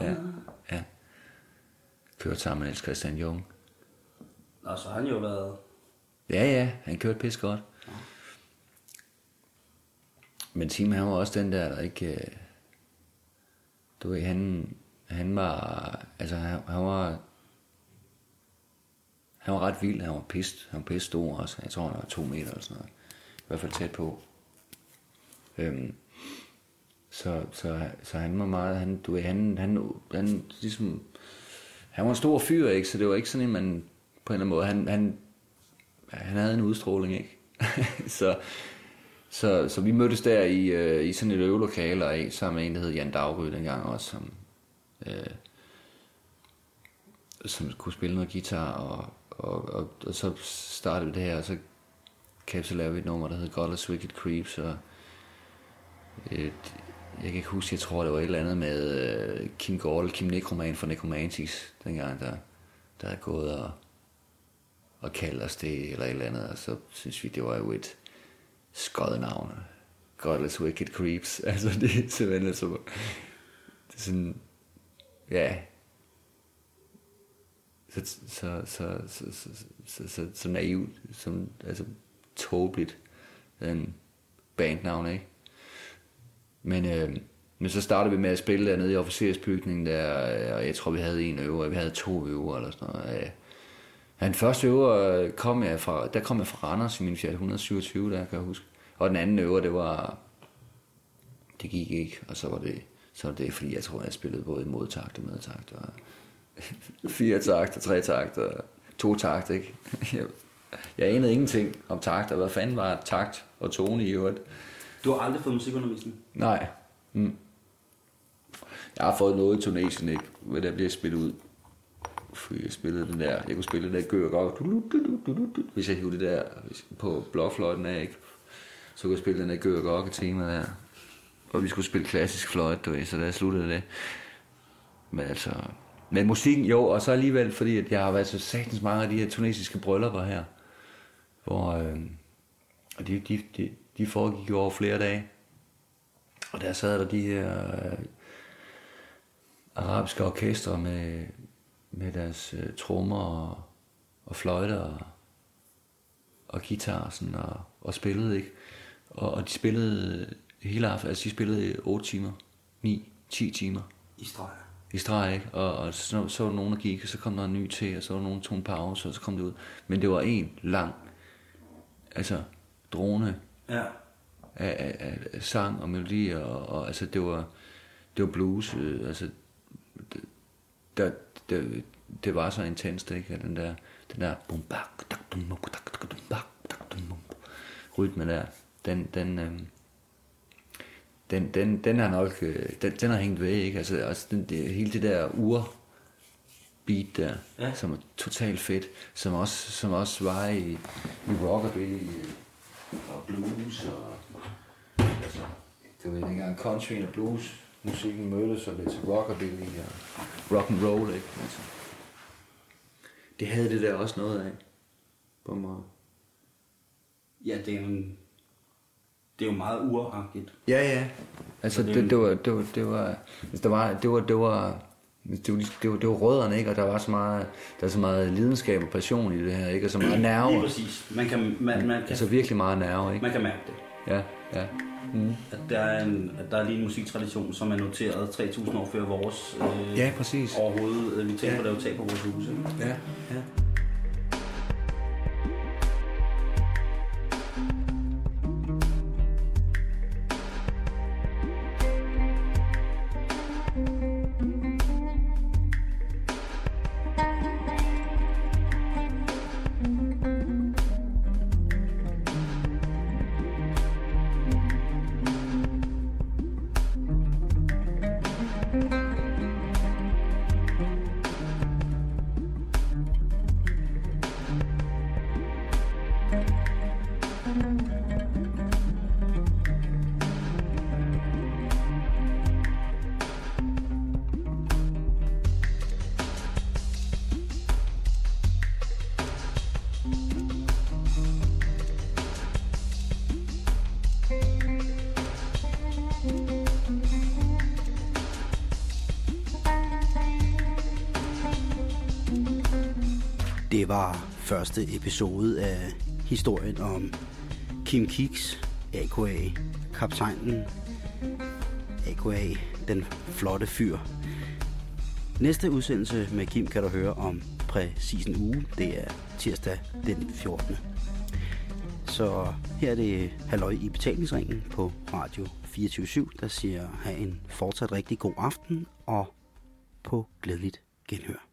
ja, ja. Kørte sammen med Niels Christian Jung. Og så har han jo været... Ja, ja, han kørte pis godt. Men Tim, han var også den der, der ikke... Øh, du ved, han, han var... Altså, han, han var... Han var ret vild, han var pist, han var pist stor også. Jeg tror, han var to meter eller sådan noget. I hvert fald tæt på. Øhm, så, så, så han var meget, han, du ved, han, han, han, ligesom, han var en stor fyr, ikke? Så det var ikke sådan en, man, på en eller anden måde, han, han, han havde en udstråling, ikke? *laughs* så, så, så vi mødtes der i, øh, i sådan et øvelokale, og i, sammen med en, der hed Jan Dagry dengang også, som, øh, som kunne spille noget guitar, og, og, og, og så startede vi det her, og så kan så lave vi et nummer, der hedder Godless Wicked Creeps, og et, jeg kan ikke huske, jeg tror, det var et eller andet med øh, Kim Gordel, Kim Necroman fra Necromantics, dengang, der, der er gået og, og kalde os det, eller et eller andet, og så synes vi, det var jo et skøjet navn. Godless Wicked Creeps, *laughs* altså det er simpelthen så, det er sådan, ja, så, så, så, så, så, så, så, så naivt, som, altså tåbeligt, en bandnavn, ikke? Men, øh, men så startede vi med at spille dernede i officersbygningen der, og jeg tror, vi havde en øver, vi havde to øver eller sådan noget. Ja. Den første øver kom jeg fra, der kom jeg fra Randers i min Fiat 127, der kan jeg huske. Og den anden øver, det var, det gik ikke, og så var det, så var det fordi jeg tror, jeg spillede både modtakt og medtakt, og *laughs* fire takt og tre takt og to takt, ikke? *laughs* Jeg, jeg anede ingenting om takt, og hvad fanden var takt og tone i øvrigt. Du har aldrig fået musikundervisning? Nej. Mm. Jeg har fået noget i Tunesien, ikke? Hvad der bliver spillet ud. Fordi jeg spillede den der, jeg kunne spille den der gør godt. Hvis jeg hævde det der på blåfløjten af, ikke? Så kunne jeg spille den der gør godt tema der. Og vi skulle spille klassisk fløjt, du ved, så der sluttede det. Men altså, men musikken, jo, og så alligevel, fordi at jeg har været så satans mange af de her tunesiske bryllupper her, hvor øh, og de, de, de, de foregik jo over flere dage. Og der sad der de her øh, arabiske orkestre med, med deres øh, trommer og, og fløjter og, og guitar sådan, og, og spillede, ikke? Og, og de spillede hele aften, altså de spillede 8 timer, 9, 10 timer I streg. i streg, ikke? Og, og så, så var der nogen, der gik, og så kom der en ny til, og så var der nogen, der tog en pause, og så kom det ud. Men det var en lang, altså drone Ja. af, af, af, af sang og melodier, og, og altså det var, det var blues, øh, altså det, der, det, det var så intenst, ikke? Den der, den der bum, bak, dak, dum, bum, dak, dak, dum, bak, dak, dum, bum. rytme der, den, den, øh, den, den, den er nok, øh, den, den har hængt ved, ikke? Altså, altså den, det, hele det der ur beat der, Ja. ja. som er totalt fedt, som også, som også var i, i rockabilly og blues og altså, det var dengang country og blues musikken mødtes og blev til rockabilly og rock and roll, ikke? Altså, det havde det der også noget af, på en måde. Ja, det er jo, en, det er jo meget uragtigt. Ja, ja. Altså, det- det, det, var, det var, det var, altså, der var, det var, det var, det var, det var, det var rødderne, ikke? Og der var så meget, der er så meget lidenskab og passion i det her, ikke? Og så meget Lige nerve. præcis. Man kan, man, man kan, Altså virkelig meget nerve, ikke? man kan mærke det. Ja, ja. Mm. At der, er en, at der er lige en musiktradition, som er noteret 3.000 år før vores øh, Ja, præcis. overhovedet. Øh, vi tænker Ja. på at lave tag på vores huse. Ja, ja. Første episode af historien om Kim Kiks, a.k.a. kaptajnen, a.k.a. den flotte fyr. Næste udsendelse med Kim kan du høre om præcis en uge. Det er tirsdag den 14. Så her er det halløj i betalingsringen på Radio 24 der siger, have en fortsat rigtig god aften og på glædeligt genhør.